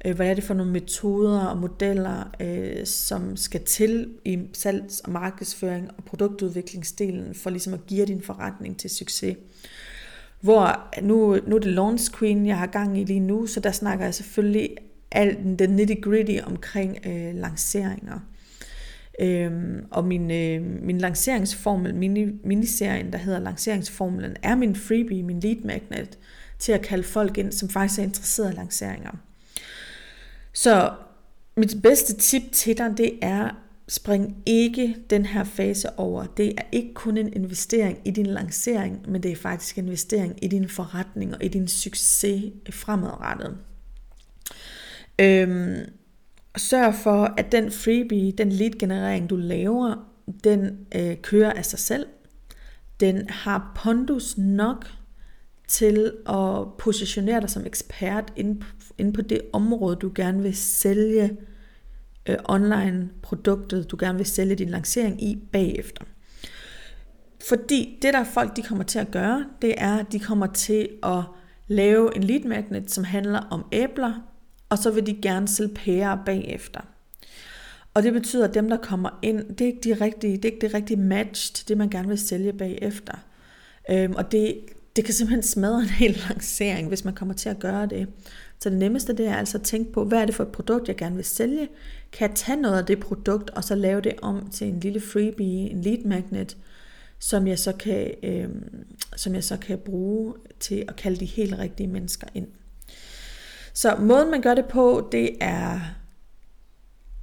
Øh, hvad er det for nogle metoder og modeller, øh, som skal til i salgs- og markedsføring og produktudviklingsdelen for ligesom at give din forretning til succes. Hvor nu, nu er det launch queen, jeg har gang i lige nu, så der snakker jeg selvfølgelig alt den nitty gritty omkring øh, lanceringer. Øhm, og min, øh, min lanceringsformel, mini, miniserien, der hedder lanceringsformelen, er min freebie, min lead magnet, til at kalde folk ind, som faktisk er interesseret i lanceringer. Så mit bedste tip til dig, det er, spring ikke den her fase over. Det er ikke kun en investering i din lancering, men det er faktisk en investering i din forretning og i din succes fremadrettet. Øhm, sørg for, at den freebie, den lead generering, du laver, den øh, kører af sig selv. Den har pondus nok til at positionere dig som ekspert inde på det område, du gerne vil sælge øh, online produktet, du gerne vil sælge din lancering i bagefter. Fordi det der folk de kommer til at gøre, det er, at de kommer til at lave en lead magnet, som handler om æbler, og så vil de gerne sælge pærer bagefter. Og det betyder, at dem, der kommer ind, det er ikke, de rigtige, det er ikke det rigtige match til det, man gerne vil sælge bagefter. Øhm, og det, det kan simpelthen smadre en hel lancering, hvis man kommer til at gøre det. Så det nemmeste det er altså at tænke på, hvad er det for et produkt, jeg gerne vil sælge? Kan jeg tage noget af det produkt, og så lave det om til en lille freebie, en lead magnet, som jeg så kan, øh, som jeg så kan bruge til at kalde de helt rigtige mennesker ind. Så måden man gør det på, det er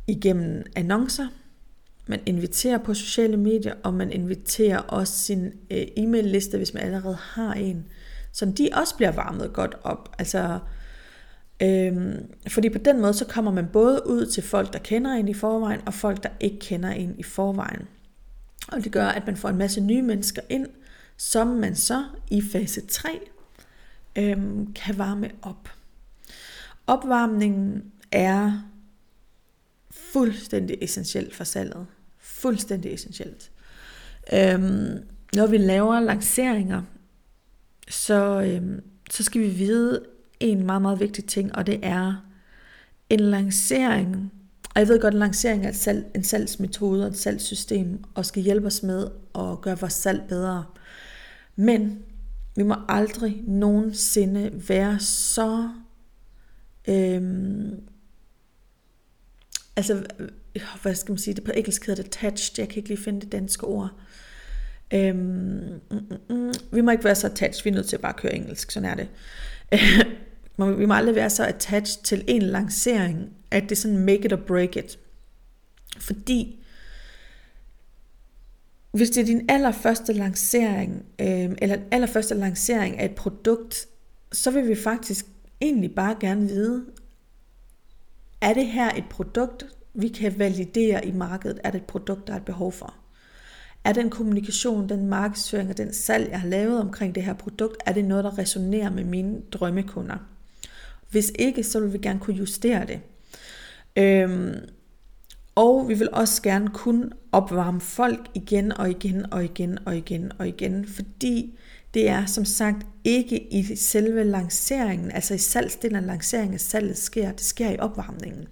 igennem annoncer, man inviterer på sociale medier, og man inviterer også sin øh, e-mail-liste, hvis man allerede har en, så de også bliver varmet godt op. Altså, øhm, fordi på den måde, så kommer man både ud til folk, der kender en i forvejen, og folk, der ikke kender en i forvejen. Og det gør, at man får en masse nye mennesker ind, som man så i fase 3 øhm, kan varme op. Opvarmningen er fuldstændig essentielt for salget fuldstændig essentielt. Øhm, når vi laver lanceringer, så, øhm, så skal vi vide en meget, meget vigtig ting, og det er en lancering, og jeg ved godt, at lancering er salg, en salgsmetode og et salgssystem, og skal hjælpe os med at gøre vores salg bedre. Men vi må aldrig nogensinde være så øhm, altså hvad skal man sige, det på engelsk hedder det attached, jeg kan ikke lige finde det danske ord. Øhm, mm, mm. mm. Vi må ikke være så attached, vi er nødt til at bare køre engelsk, sådan er det. vi må aldrig være så attached til en lancering, at det er sådan make it or break it. Fordi hvis det er din allerførste lancering, øh, eller allerførste lancering af et produkt, så vil vi faktisk egentlig bare gerne vide, er det her et produkt, vi kan validere i markedet, er det et produkt, der er et behov for? Er den kommunikation, den markedsføring og den salg, jeg har lavet omkring det her produkt, er det noget, der resonerer med mine drømmekunder? Hvis ikke, så vil vi gerne kunne justere det. Øhm, og vi vil også gerne kunne opvarme folk igen og igen og igen og igen og igen, fordi det er som sagt ikke i selve lanceringen, altså i salgsdelen af lanceringen, at salget sker, det sker i opvarmningen.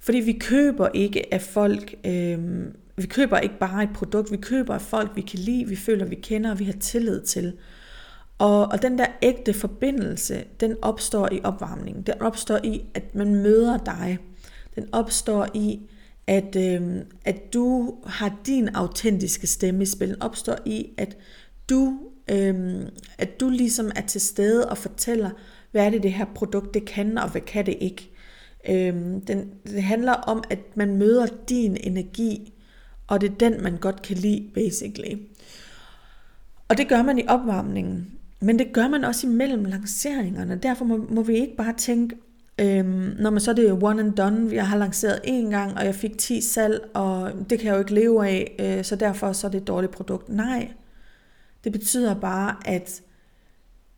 Fordi vi køber ikke af folk, øh, vi køber ikke bare et produkt, vi køber af folk, vi kan lide, vi føler, vi kender, og vi har tillid til. Og, og den der ægte forbindelse, den opstår i opvarmningen. Den opstår i, at man møder dig. Den opstår i, at, øh, at du har din autentiske stemme i spil. Den opstår i, at du, Øhm, at du ligesom er til stede og fortæller, hvad er det, det her produkt det kan, og hvad kan det ikke. Øh, den, det handler om, at man møder din energi, og det er den, man godt kan lide, basically. Og det gør man i opvarmningen. Men det gør man også imellem lanceringerne. Derfor må, må vi ikke bare tænke, øhm, når man så er det one and done, jeg har lanceret én gang, og jeg fik 10 salg, og det kan jeg jo ikke leve af, øh, så derfor så er det et dårligt produkt. Nej, det betyder bare, at,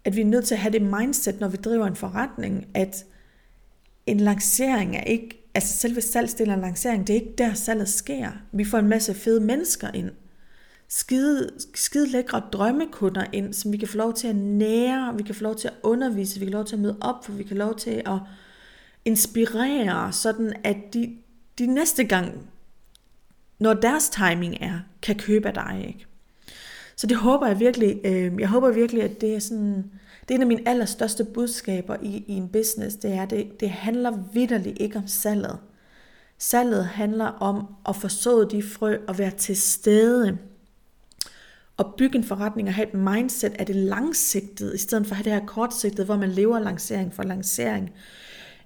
at vi er nødt til at have det mindset, når vi driver en forretning, at en lancering er ikke, altså selve salgsdelen af lancering, det er ikke der salget sker. Vi får en masse fede mennesker ind, skide, skide lækre drømmekunder ind, som vi kan få lov til at nære, vi kan få lov til at undervise, vi kan få lov til at møde op, for vi kan få lov til at inspirere, sådan at de, de næste gang, når deres timing er, kan købe af dig. Ikke? Så det håber jeg virkelig, øh, jeg håber virkelig, at det er sådan, det er en af mine allerstørste budskaber i, i en business, det er, det, det handler vidderligt ikke om salget. Salget handler om at forså de frø og være til stede Og bygge en forretning og have et mindset af det langsigtede, i stedet for at have det her kortsigtede, hvor man lever lancering for lancering,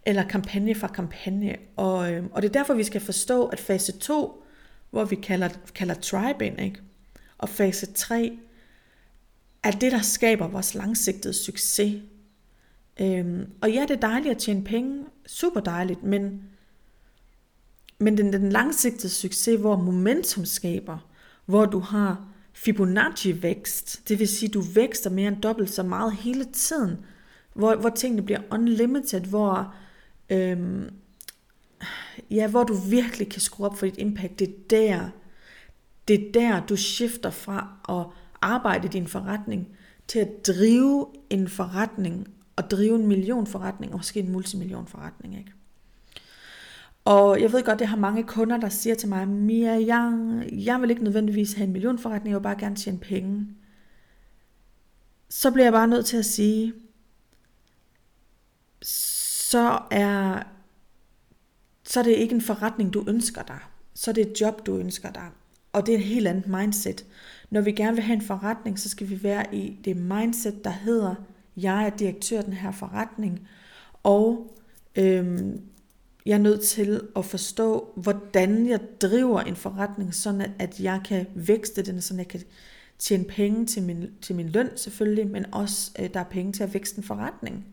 eller kampagne for kampagne. Og, øh, og det er derfor, vi skal forstå, at fase 2, hvor vi kalder, kalder tribe ind, ikke? Og fase 3, er det, der skaber vores langsigtede succes. Øhm, og ja, det er dejligt at tjene penge, super dejligt, men, men den, den langsigtede succes, hvor momentum skaber, hvor du har Fibonacci-vækst, det vil sige, du vækster mere end dobbelt så meget hele tiden, hvor, hvor tingene bliver unlimited, hvor, øhm, ja, hvor du virkelig kan skrue op for dit impact. Det er der, det er der, du skifter fra at arbejde din forretning til at drive en forretning, og drive en millionforretning, og måske en multimillionforretning. Ikke? Og jeg ved godt, jeg har mange kunder, der siger til mig, Mia, jeg, jeg vil ikke nødvendigvis have en millionforretning, jeg vil bare gerne tjene penge. Så bliver jeg bare nødt til at sige, så er, så er det ikke en forretning, du ønsker dig. Så er det et job, du ønsker dig. Og det er et helt andet mindset. Når vi gerne vil have en forretning, så skal vi være i det mindset, der hedder, jeg er direktør af den her forretning, og øhm, jeg er nødt til at forstå, hvordan jeg driver en forretning, sådan at jeg kan vækste den, så jeg kan tjene penge til min, til min løn selvfølgelig, men også øh, der er penge til at vækste en forretning.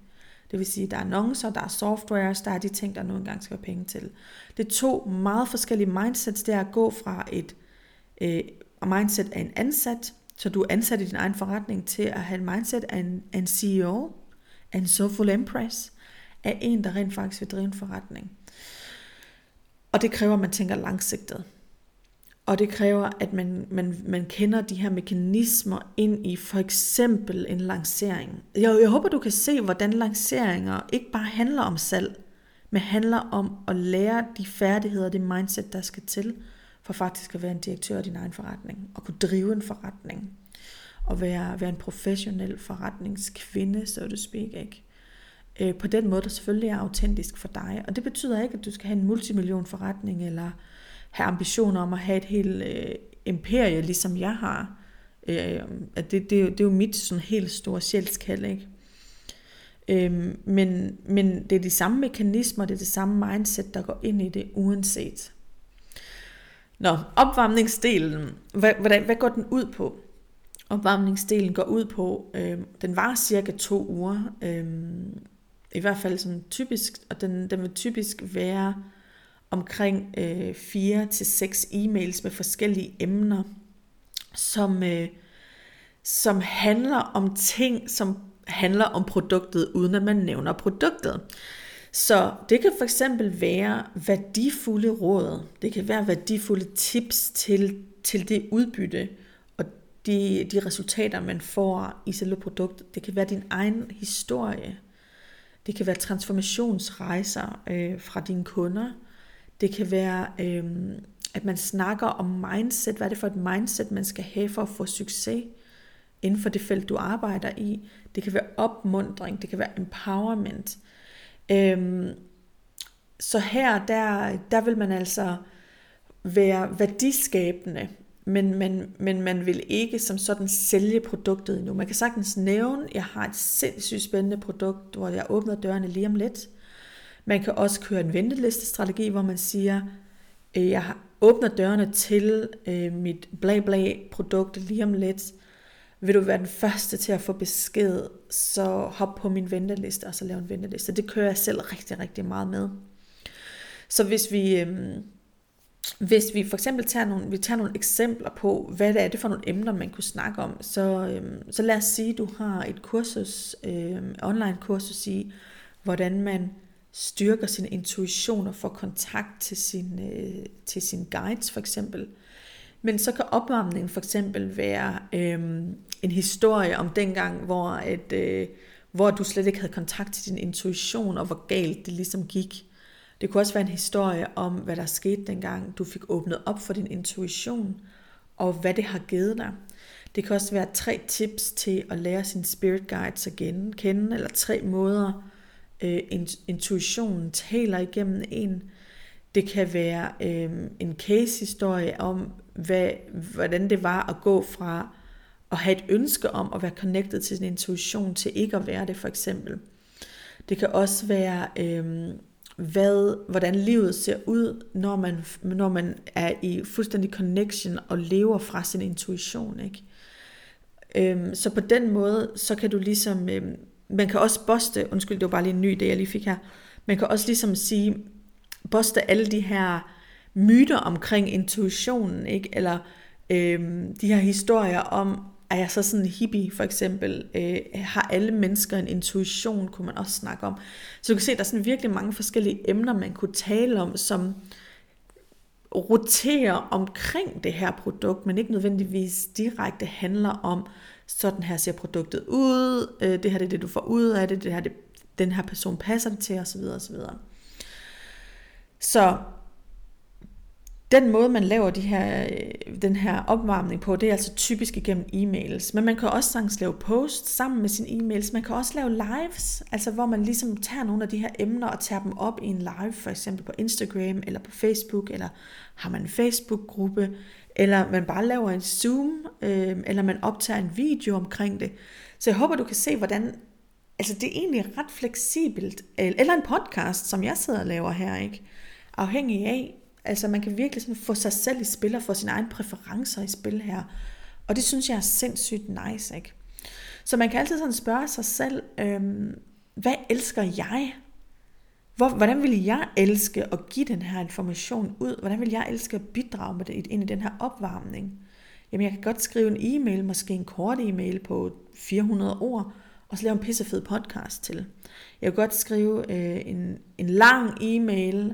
Det vil sige, der er annoncer, der er softwares, der er de ting, der nogle engang skal være penge til. Det er to meget forskellige mindsets, det er at gå fra et øh, mindset af en ansat, så du er ansat i din egen forretning, til at have en mindset af en, af en CEO, af en soulful empress, af en, der rent faktisk vil drive en forretning. Og det kræver, at man tænker langsigtet. Og det kræver, at man, man, man kender de her mekanismer ind i for eksempel en lancering. Jeg, jeg håber, du kan se, hvordan lanceringer ikke bare handler om salg, men handler om at lære de færdigheder, det mindset, der skal til, for faktisk at være en direktør af din egen forretning, og kunne drive en forretning, og være, være en professionel forretningskvinde, så to speak, ikke? øh, på den måde, der selvfølgelig er autentisk for dig. Og det betyder ikke, at du skal have en multimillion forretning, eller have ambitioner om at have et helt øh, imperie, ligesom jeg har. Øh, at det, det, det er jo mit sådan helt store sjælskald, ikke? Øh, men, men det er de samme mekanismer, det er det samme mindset, der går ind i det, uanset. Nå, opvarmningsdelen, hvad, hvad, hvad går den ud på? Opvarmningsdelen går ud på, øh, den var cirka to uger, øh, i hvert fald sådan typisk, og den, den vil typisk være omkring øh, 4 til seks e-mails med forskellige emner. som, øh, som handler om ting, som handler om produktet, uden at man nævner produktet. Så det kan for eksempel være værdifulde råd, det kan være værdifulde tips til, til det udbytte og de, de resultater, man får i selve produktet. Det kan være din egen historie. Det kan være transformationsrejser øh, fra dine kunder. Det kan være, øh, at man snakker om mindset. Hvad er det for et mindset, man skal have for at få succes inden for det felt, du arbejder i? Det kan være opmundring, det kan være empowerment. Øhm, så her, der, der vil man altså være værdiskabende, men, men, men man vil ikke som sådan sælge produktet endnu. Man kan sagtens nævne, at jeg har et sindssygt spændende produkt, hvor jeg åbner dørene lige om lidt. Man kan også køre en ventelistestrategi, hvor man siger, at jeg åbner dørene til øh, mit bla bla produkt lige om lidt vil du være den første til at få besked, så hop på min venteliste, og så lav en venteliste. Det kører jeg selv rigtig, rigtig meget med. Så hvis vi, øhm, hvis vi for eksempel tager nogle, vi tager nogle eksempler på, hvad det er det for nogle emner, man kunne snakke om, så, øhm, så lad os sige, at du har et kursus, øhm, online kursus i, hvordan man styrker sin intuition og får kontakt til, sin, øh, til sin guides for eksempel. Men så kan opvarmningen for eksempel være øhm, en historie om dengang, hvor, et, øh, hvor du slet ikke havde kontakt til din intuition, og hvor galt det ligesom gik. Det kunne også være en historie om, hvad der skete dengang, du fik åbnet op for din intuition, og hvad det har givet dig. Det kan også være tre tips til at lære sin spirit guides at kende, eller tre måder, øh, intuitionen taler igennem en. Det kan være øh, en case-historie om, hvad, hvordan det var at gå fra at have et ønske om at være connected til sin intuition, til ikke at være det for eksempel. Det kan også være, øh, hvad, hvordan livet ser ud, når man, når man er i fuldstændig connection og lever fra sin intuition. Ikke? Øhm, så på den måde, så kan du ligesom, øhm, man kan også boste, undskyld, det var bare lige en ny idé, jeg lige fik her, man kan også ligesom sige, boste alle de her myter omkring intuitionen, ikke? eller øhm, de her historier om, er jeg så sådan en hippie for eksempel, øh, har alle mennesker en intuition, kunne man også snakke om. Så du kan se, at der er sådan virkelig mange forskellige emner, man kunne tale om, som roterer omkring det her produkt, men ikke nødvendigvis direkte handler om, sådan her ser produktet ud, øh, det her det er det, du får ud af det, det her det, den her person passer det til, osv. osv. Så den måde, man laver de her, øh, den her opvarmning på, det er altså typisk igennem e-mails. Men man kan også sagtens lave posts sammen med sine e-mails. Man kan også lave lives, altså hvor man ligesom tager nogle af de her emner og tager dem op i en live, for eksempel på Instagram eller på Facebook, eller har man en Facebook-gruppe, eller man bare laver en Zoom, øh, eller man optager en video omkring det. Så jeg håber, du kan se, hvordan altså det er egentlig ret fleksibelt. Øh, eller en podcast, som jeg sidder og laver her, ikke? Afhængig af, Altså man kan virkelig sådan få sig selv i spil og få sine egne præferencer i spil her. Og det synes jeg er sindssygt nice, ikke? Så man kan altid sådan spørge sig selv, øhm, hvad elsker jeg? Hvor, hvordan vil jeg elske at give den her information ud? Hvordan vil jeg elske at bidrage med det ind i den her opvarmning? Jamen jeg kan godt skrive en e-mail, måske en kort e-mail på 400 ord, og så lave en pissefed podcast til. Jeg kan godt skrive øh, en, en lang e-mail,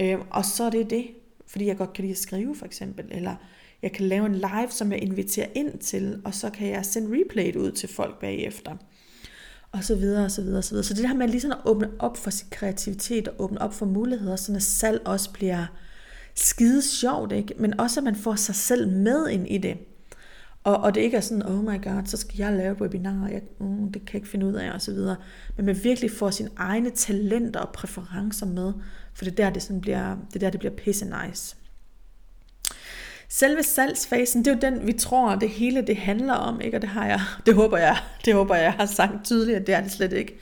Øh, og så er det det, fordi jeg godt kan lide at skrive for eksempel, eller jeg kan lave en live, som jeg inviterer ind til, og så kan jeg sende replayet ud til folk bagefter. Og så videre, og så videre, og så videre. Så det der med lige sådan at åbne op for sin kreativitet, og åbne op for muligheder, så at salg også bliver skide sjovt, ikke? men også at man får sig selv med ind i det. Og, og det ikke er sådan, oh my god, så skal jeg lave et webinar, jeg, mm, det kan jeg ikke finde ud af, og så videre. Men man virkelig får sine egne talenter og præferencer med, for det er der, det, sådan bliver, det er der, det bliver pisse nice. Selve salgsfasen, det er jo den, vi tror, det hele det handler om, ikke? og det har jeg, det håber jeg, det håber jeg har sagt tydeligt, at det er det slet ikke.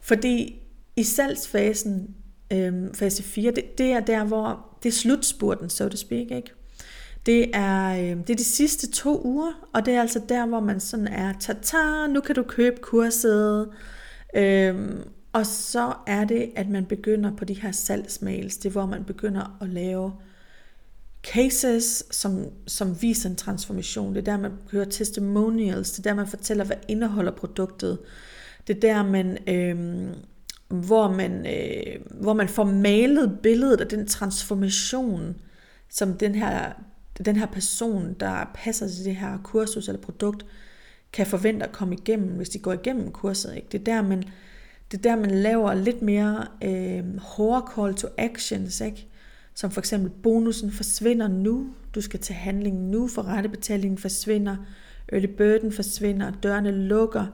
Fordi i salgsfasen, øhm, fase 4, det, det er der, hvor det er slutspurten, so to speak, ikke? Det er, øh, det er de sidste to uger, og det er altså der, hvor man sådan er, ta-ta, nu kan du købe kurset. Øhm, og så er det, at man begynder på de her salgsmails. Det er, hvor man begynder at lave cases, som, som viser en transformation. Det er der, man hører testimonials. Det er der, man fortæller, hvad indeholder produktet. Det er der, man, øh, hvor, man, øh, hvor man får malet billedet af den transformation, som den her, den her person, der passer til det her kursus eller produkt, kan forvente at komme igennem, hvis de går igennem kurset. Ikke? Det, er der, man, det er der, man laver lidt mere øh, hårde call to actions. Ikke? Som for eksempel, bonusen forsvinder nu, du skal til handling nu, for rettebetalingen forsvinder, early burden forsvinder, dørene lukker,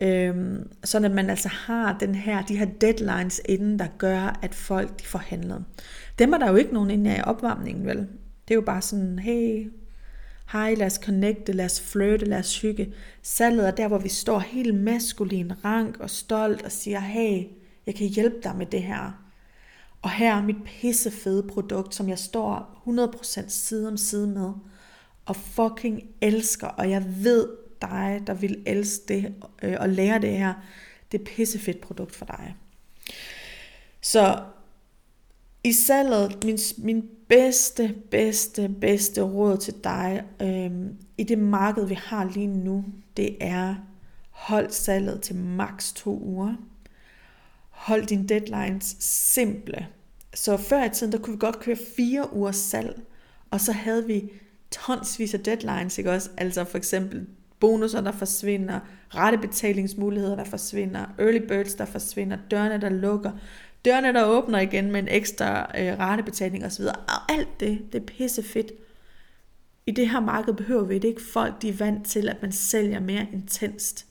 øhm, sådan at man altså har den her, de her deadlines inden, der gør, at folk de får handlet. Dem er der jo ikke nogen inde i opvarmningen, vel? Det er jo bare sådan, hey, hej, lad os connecte, lad os flirte, lad os hygge. Salget er der, hvor vi står helt maskulin, rank og stolt og siger, hey, jeg kan hjælpe dig med det her. Og her er mit pissefede produkt, som jeg står 100% side om side med, og fucking elsker, og jeg ved dig, der vil elske det, øh, og lære det her. Det er pissefedt produkt for dig. Så i salget, min, min bedste, bedste, bedste råd til dig, øhm, i det marked, vi har lige nu, det er, hold salget til maks to uger. Hold dine deadlines simple. Så før i tiden, der kunne vi godt køre fire uger salg, og så havde vi tonsvis af deadlines, ikke også? Altså for eksempel bonusser, der forsvinder, rettebetalingsmuligheder, der forsvinder, early birds, der forsvinder, dørene, der lukker, dørene, der åbner igen med en ekstra øh, ratebetaling osv. Og alt det, det er pisse fedt. I det her marked behøver vi det ikke. Folk de er vant til, at man sælger mere intenst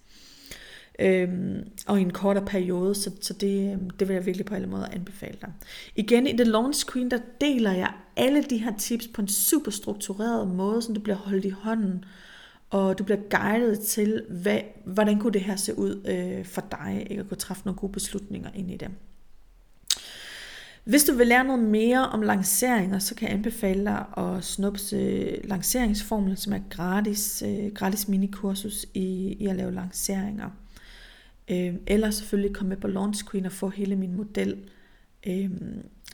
øhm, og i en kortere periode, så, så det, øhm, det vil jeg virkelig på alle måder anbefale dig. Igen i The Launch Screen, der deler jeg alle de her tips på en super struktureret måde, så du bliver holdt i hånden, og du bliver guidet til, hvad, hvordan kunne det her se ud øh, for dig, ikke at kunne træffe nogle gode beslutninger ind i det. Hvis du vil lære noget mere om lanceringer, så kan jeg anbefale dig at snupse lanceringsformlen, som er gratis, øh, gratis minikursus i, i at lave lanceringer. Øh, eller selvfølgelig komme med på launch Queen og få hele min model. Øh,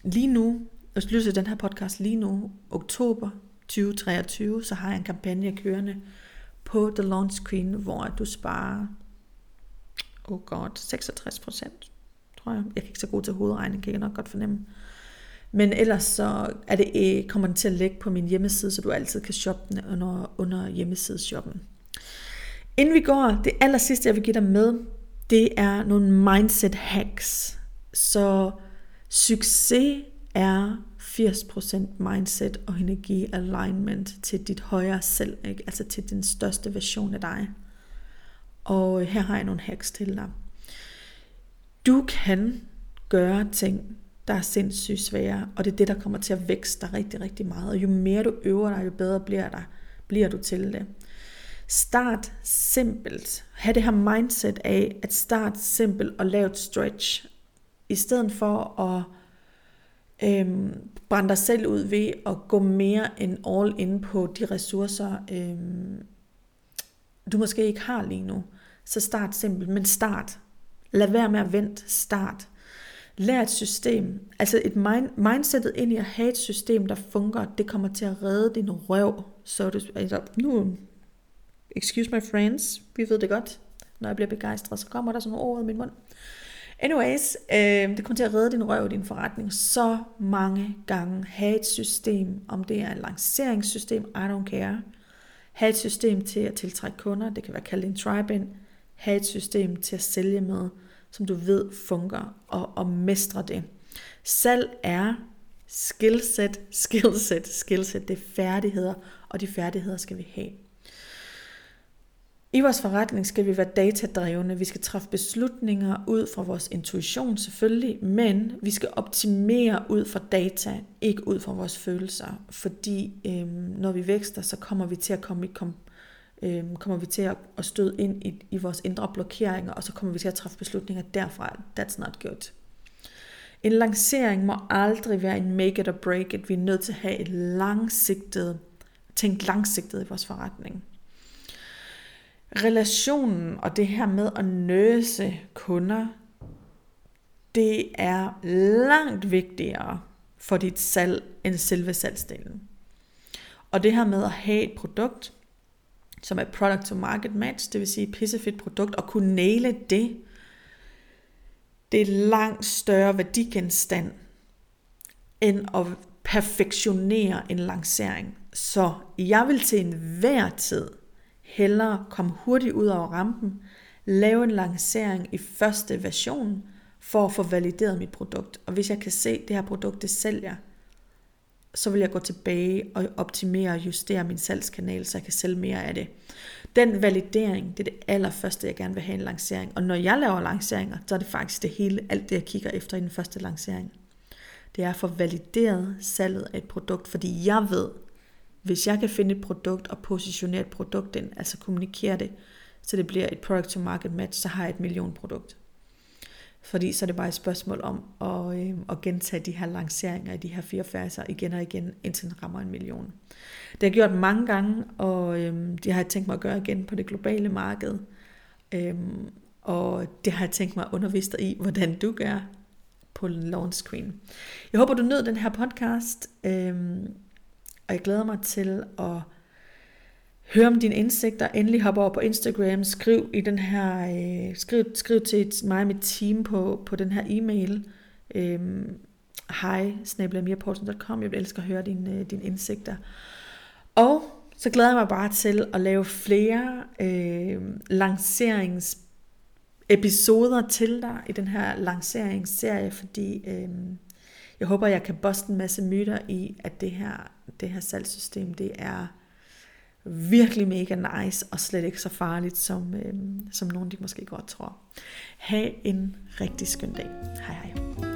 lige nu, hvis du lytter til den her podcast lige nu, oktober 2023, så har jeg en kampagne kørende på The Launch Queen, hvor du sparer, oh god, 66 procent, tror jeg. Jeg kan ikke så god til hovedregning, kan jeg nok godt fornemme. Men ellers så er det, øh, kommer den til at ligge på min hjemmeside, så du altid kan shoppe den under, under hjemmesideshoppen. Inden vi går, det aller sidste, jeg vil give dig med, det er nogle mindset hacks. Så succes er 80% mindset og energi alignment til dit højere selv, ikke? altså til den største version af dig. Og her har jeg nogle hacks til dig. Du kan gøre ting, der er sindssygt svære, og det er det, der kommer til at vækste dig rigtig, rigtig meget. Og jo mere du øver dig, jo bedre bliver, der, bliver du til det. Start simpelt. Ha' det her mindset af at start simpelt og lav et stretch. I stedet for at øhm, brænde dig selv ud ved at gå mere end all in på de ressourcer, øhm, du måske ikke har lige nu. Så start simpelt, men start. Lad være med at vente. Start. Lær et system. Altså et mind, mindsetet ind i at have et system, der fungerer, det kommer til at redde din røv. Så du, altså, nu excuse my friends, vi ved det godt, når jeg bliver begejstret, så kommer der sådan nogle ord i min mund. Anyways, øh, det kommer til at redde din røv i din forretning så mange gange. Ha' et system, om det er et lanceringssystem, I don't care. Ha' et system til at tiltrække kunder, det kan være kaldt en tribe in have et system til at sælge med, som du ved fungerer, og, og mestre det. Salg er skillset, skillset, skillset. Det er færdigheder, og de færdigheder skal vi have. I vores forretning skal vi være datadrevne, vi skal træffe beslutninger ud fra vores intuition selvfølgelig, men vi skal optimere ud fra data, ikke ud fra vores følelser, fordi øhm, når vi vækster, så kommer vi til at komme i kom, øhm, kommer vi til at, at støde ind i, i vores indre blokeringer, og så kommer vi til at træffe beslutninger derfra. That's not good. En lancering må aldrig være en make it or break it. Vi er nødt til at have et langsigtet, tænk langsigtet i vores forretning relationen og det her med at nøse kunder, det er langt vigtigere for dit salg end selve salgsdelen. Og det her med at have et produkt, som er product to market match, det vil sige et pissefedt produkt, og kunne næle det, det er langt større værdigenstand, end at perfektionere en lancering. Så jeg vil til enhver tid hellere komme hurtigt ud over rampen, lave en lancering i første version, for at få valideret mit produkt. Og hvis jeg kan se, at det her produkt, det sælger, så vil jeg gå tilbage og optimere og justere min salgskanal, så jeg kan sælge mere af det. Den validering, det er det allerførste, jeg gerne vil have en lancering. Og når jeg laver lanceringer, så er det faktisk det hele, alt det jeg kigger efter i den første lancering. Det er at få valideret salget af et produkt, fordi jeg ved, hvis jeg kan finde et produkt og positionere et produkt ind, altså kommunikere det, så det bliver et product to market match, så har jeg et millionprodukt. Fordi så er det bare et spørgsmål om at, øh, at gentage de her lanceringer i de her fire faser igen og igen, indtil den rammer en million. Det har jeg gjort mange gange, og øh, det har jeg tænkt mig at gøre igen på det globale marked. Øh, og det har jeg tænkt mig at undervise dig i, hvordan du gør på launch screen. Jeg håber, du nød den her podcast, øh, og jeg glæder mig til at Hør om dine indsigter. Endelig hop over på Instagram. Skriv i den her, øh, skriv, skriv til mig og mit team på, på den her e-mail. Øhm, hej, snabelamirporsen.com. Jeg vil elske at høre dine, øh, dine indsigter. Og så glæder jeg mig bare til at lave flere øh, lanceringsepisoder til dig i den her lanceringsserie, fordi øh, jeg håber, jeg kan boste en masse myter i, at det her, det her salgssystem, det er virkelig mega nice og slet ikke så farligt, som, øh, som nogen de måske godt tror. Ha' en rigtig skøn dag. Hej hej.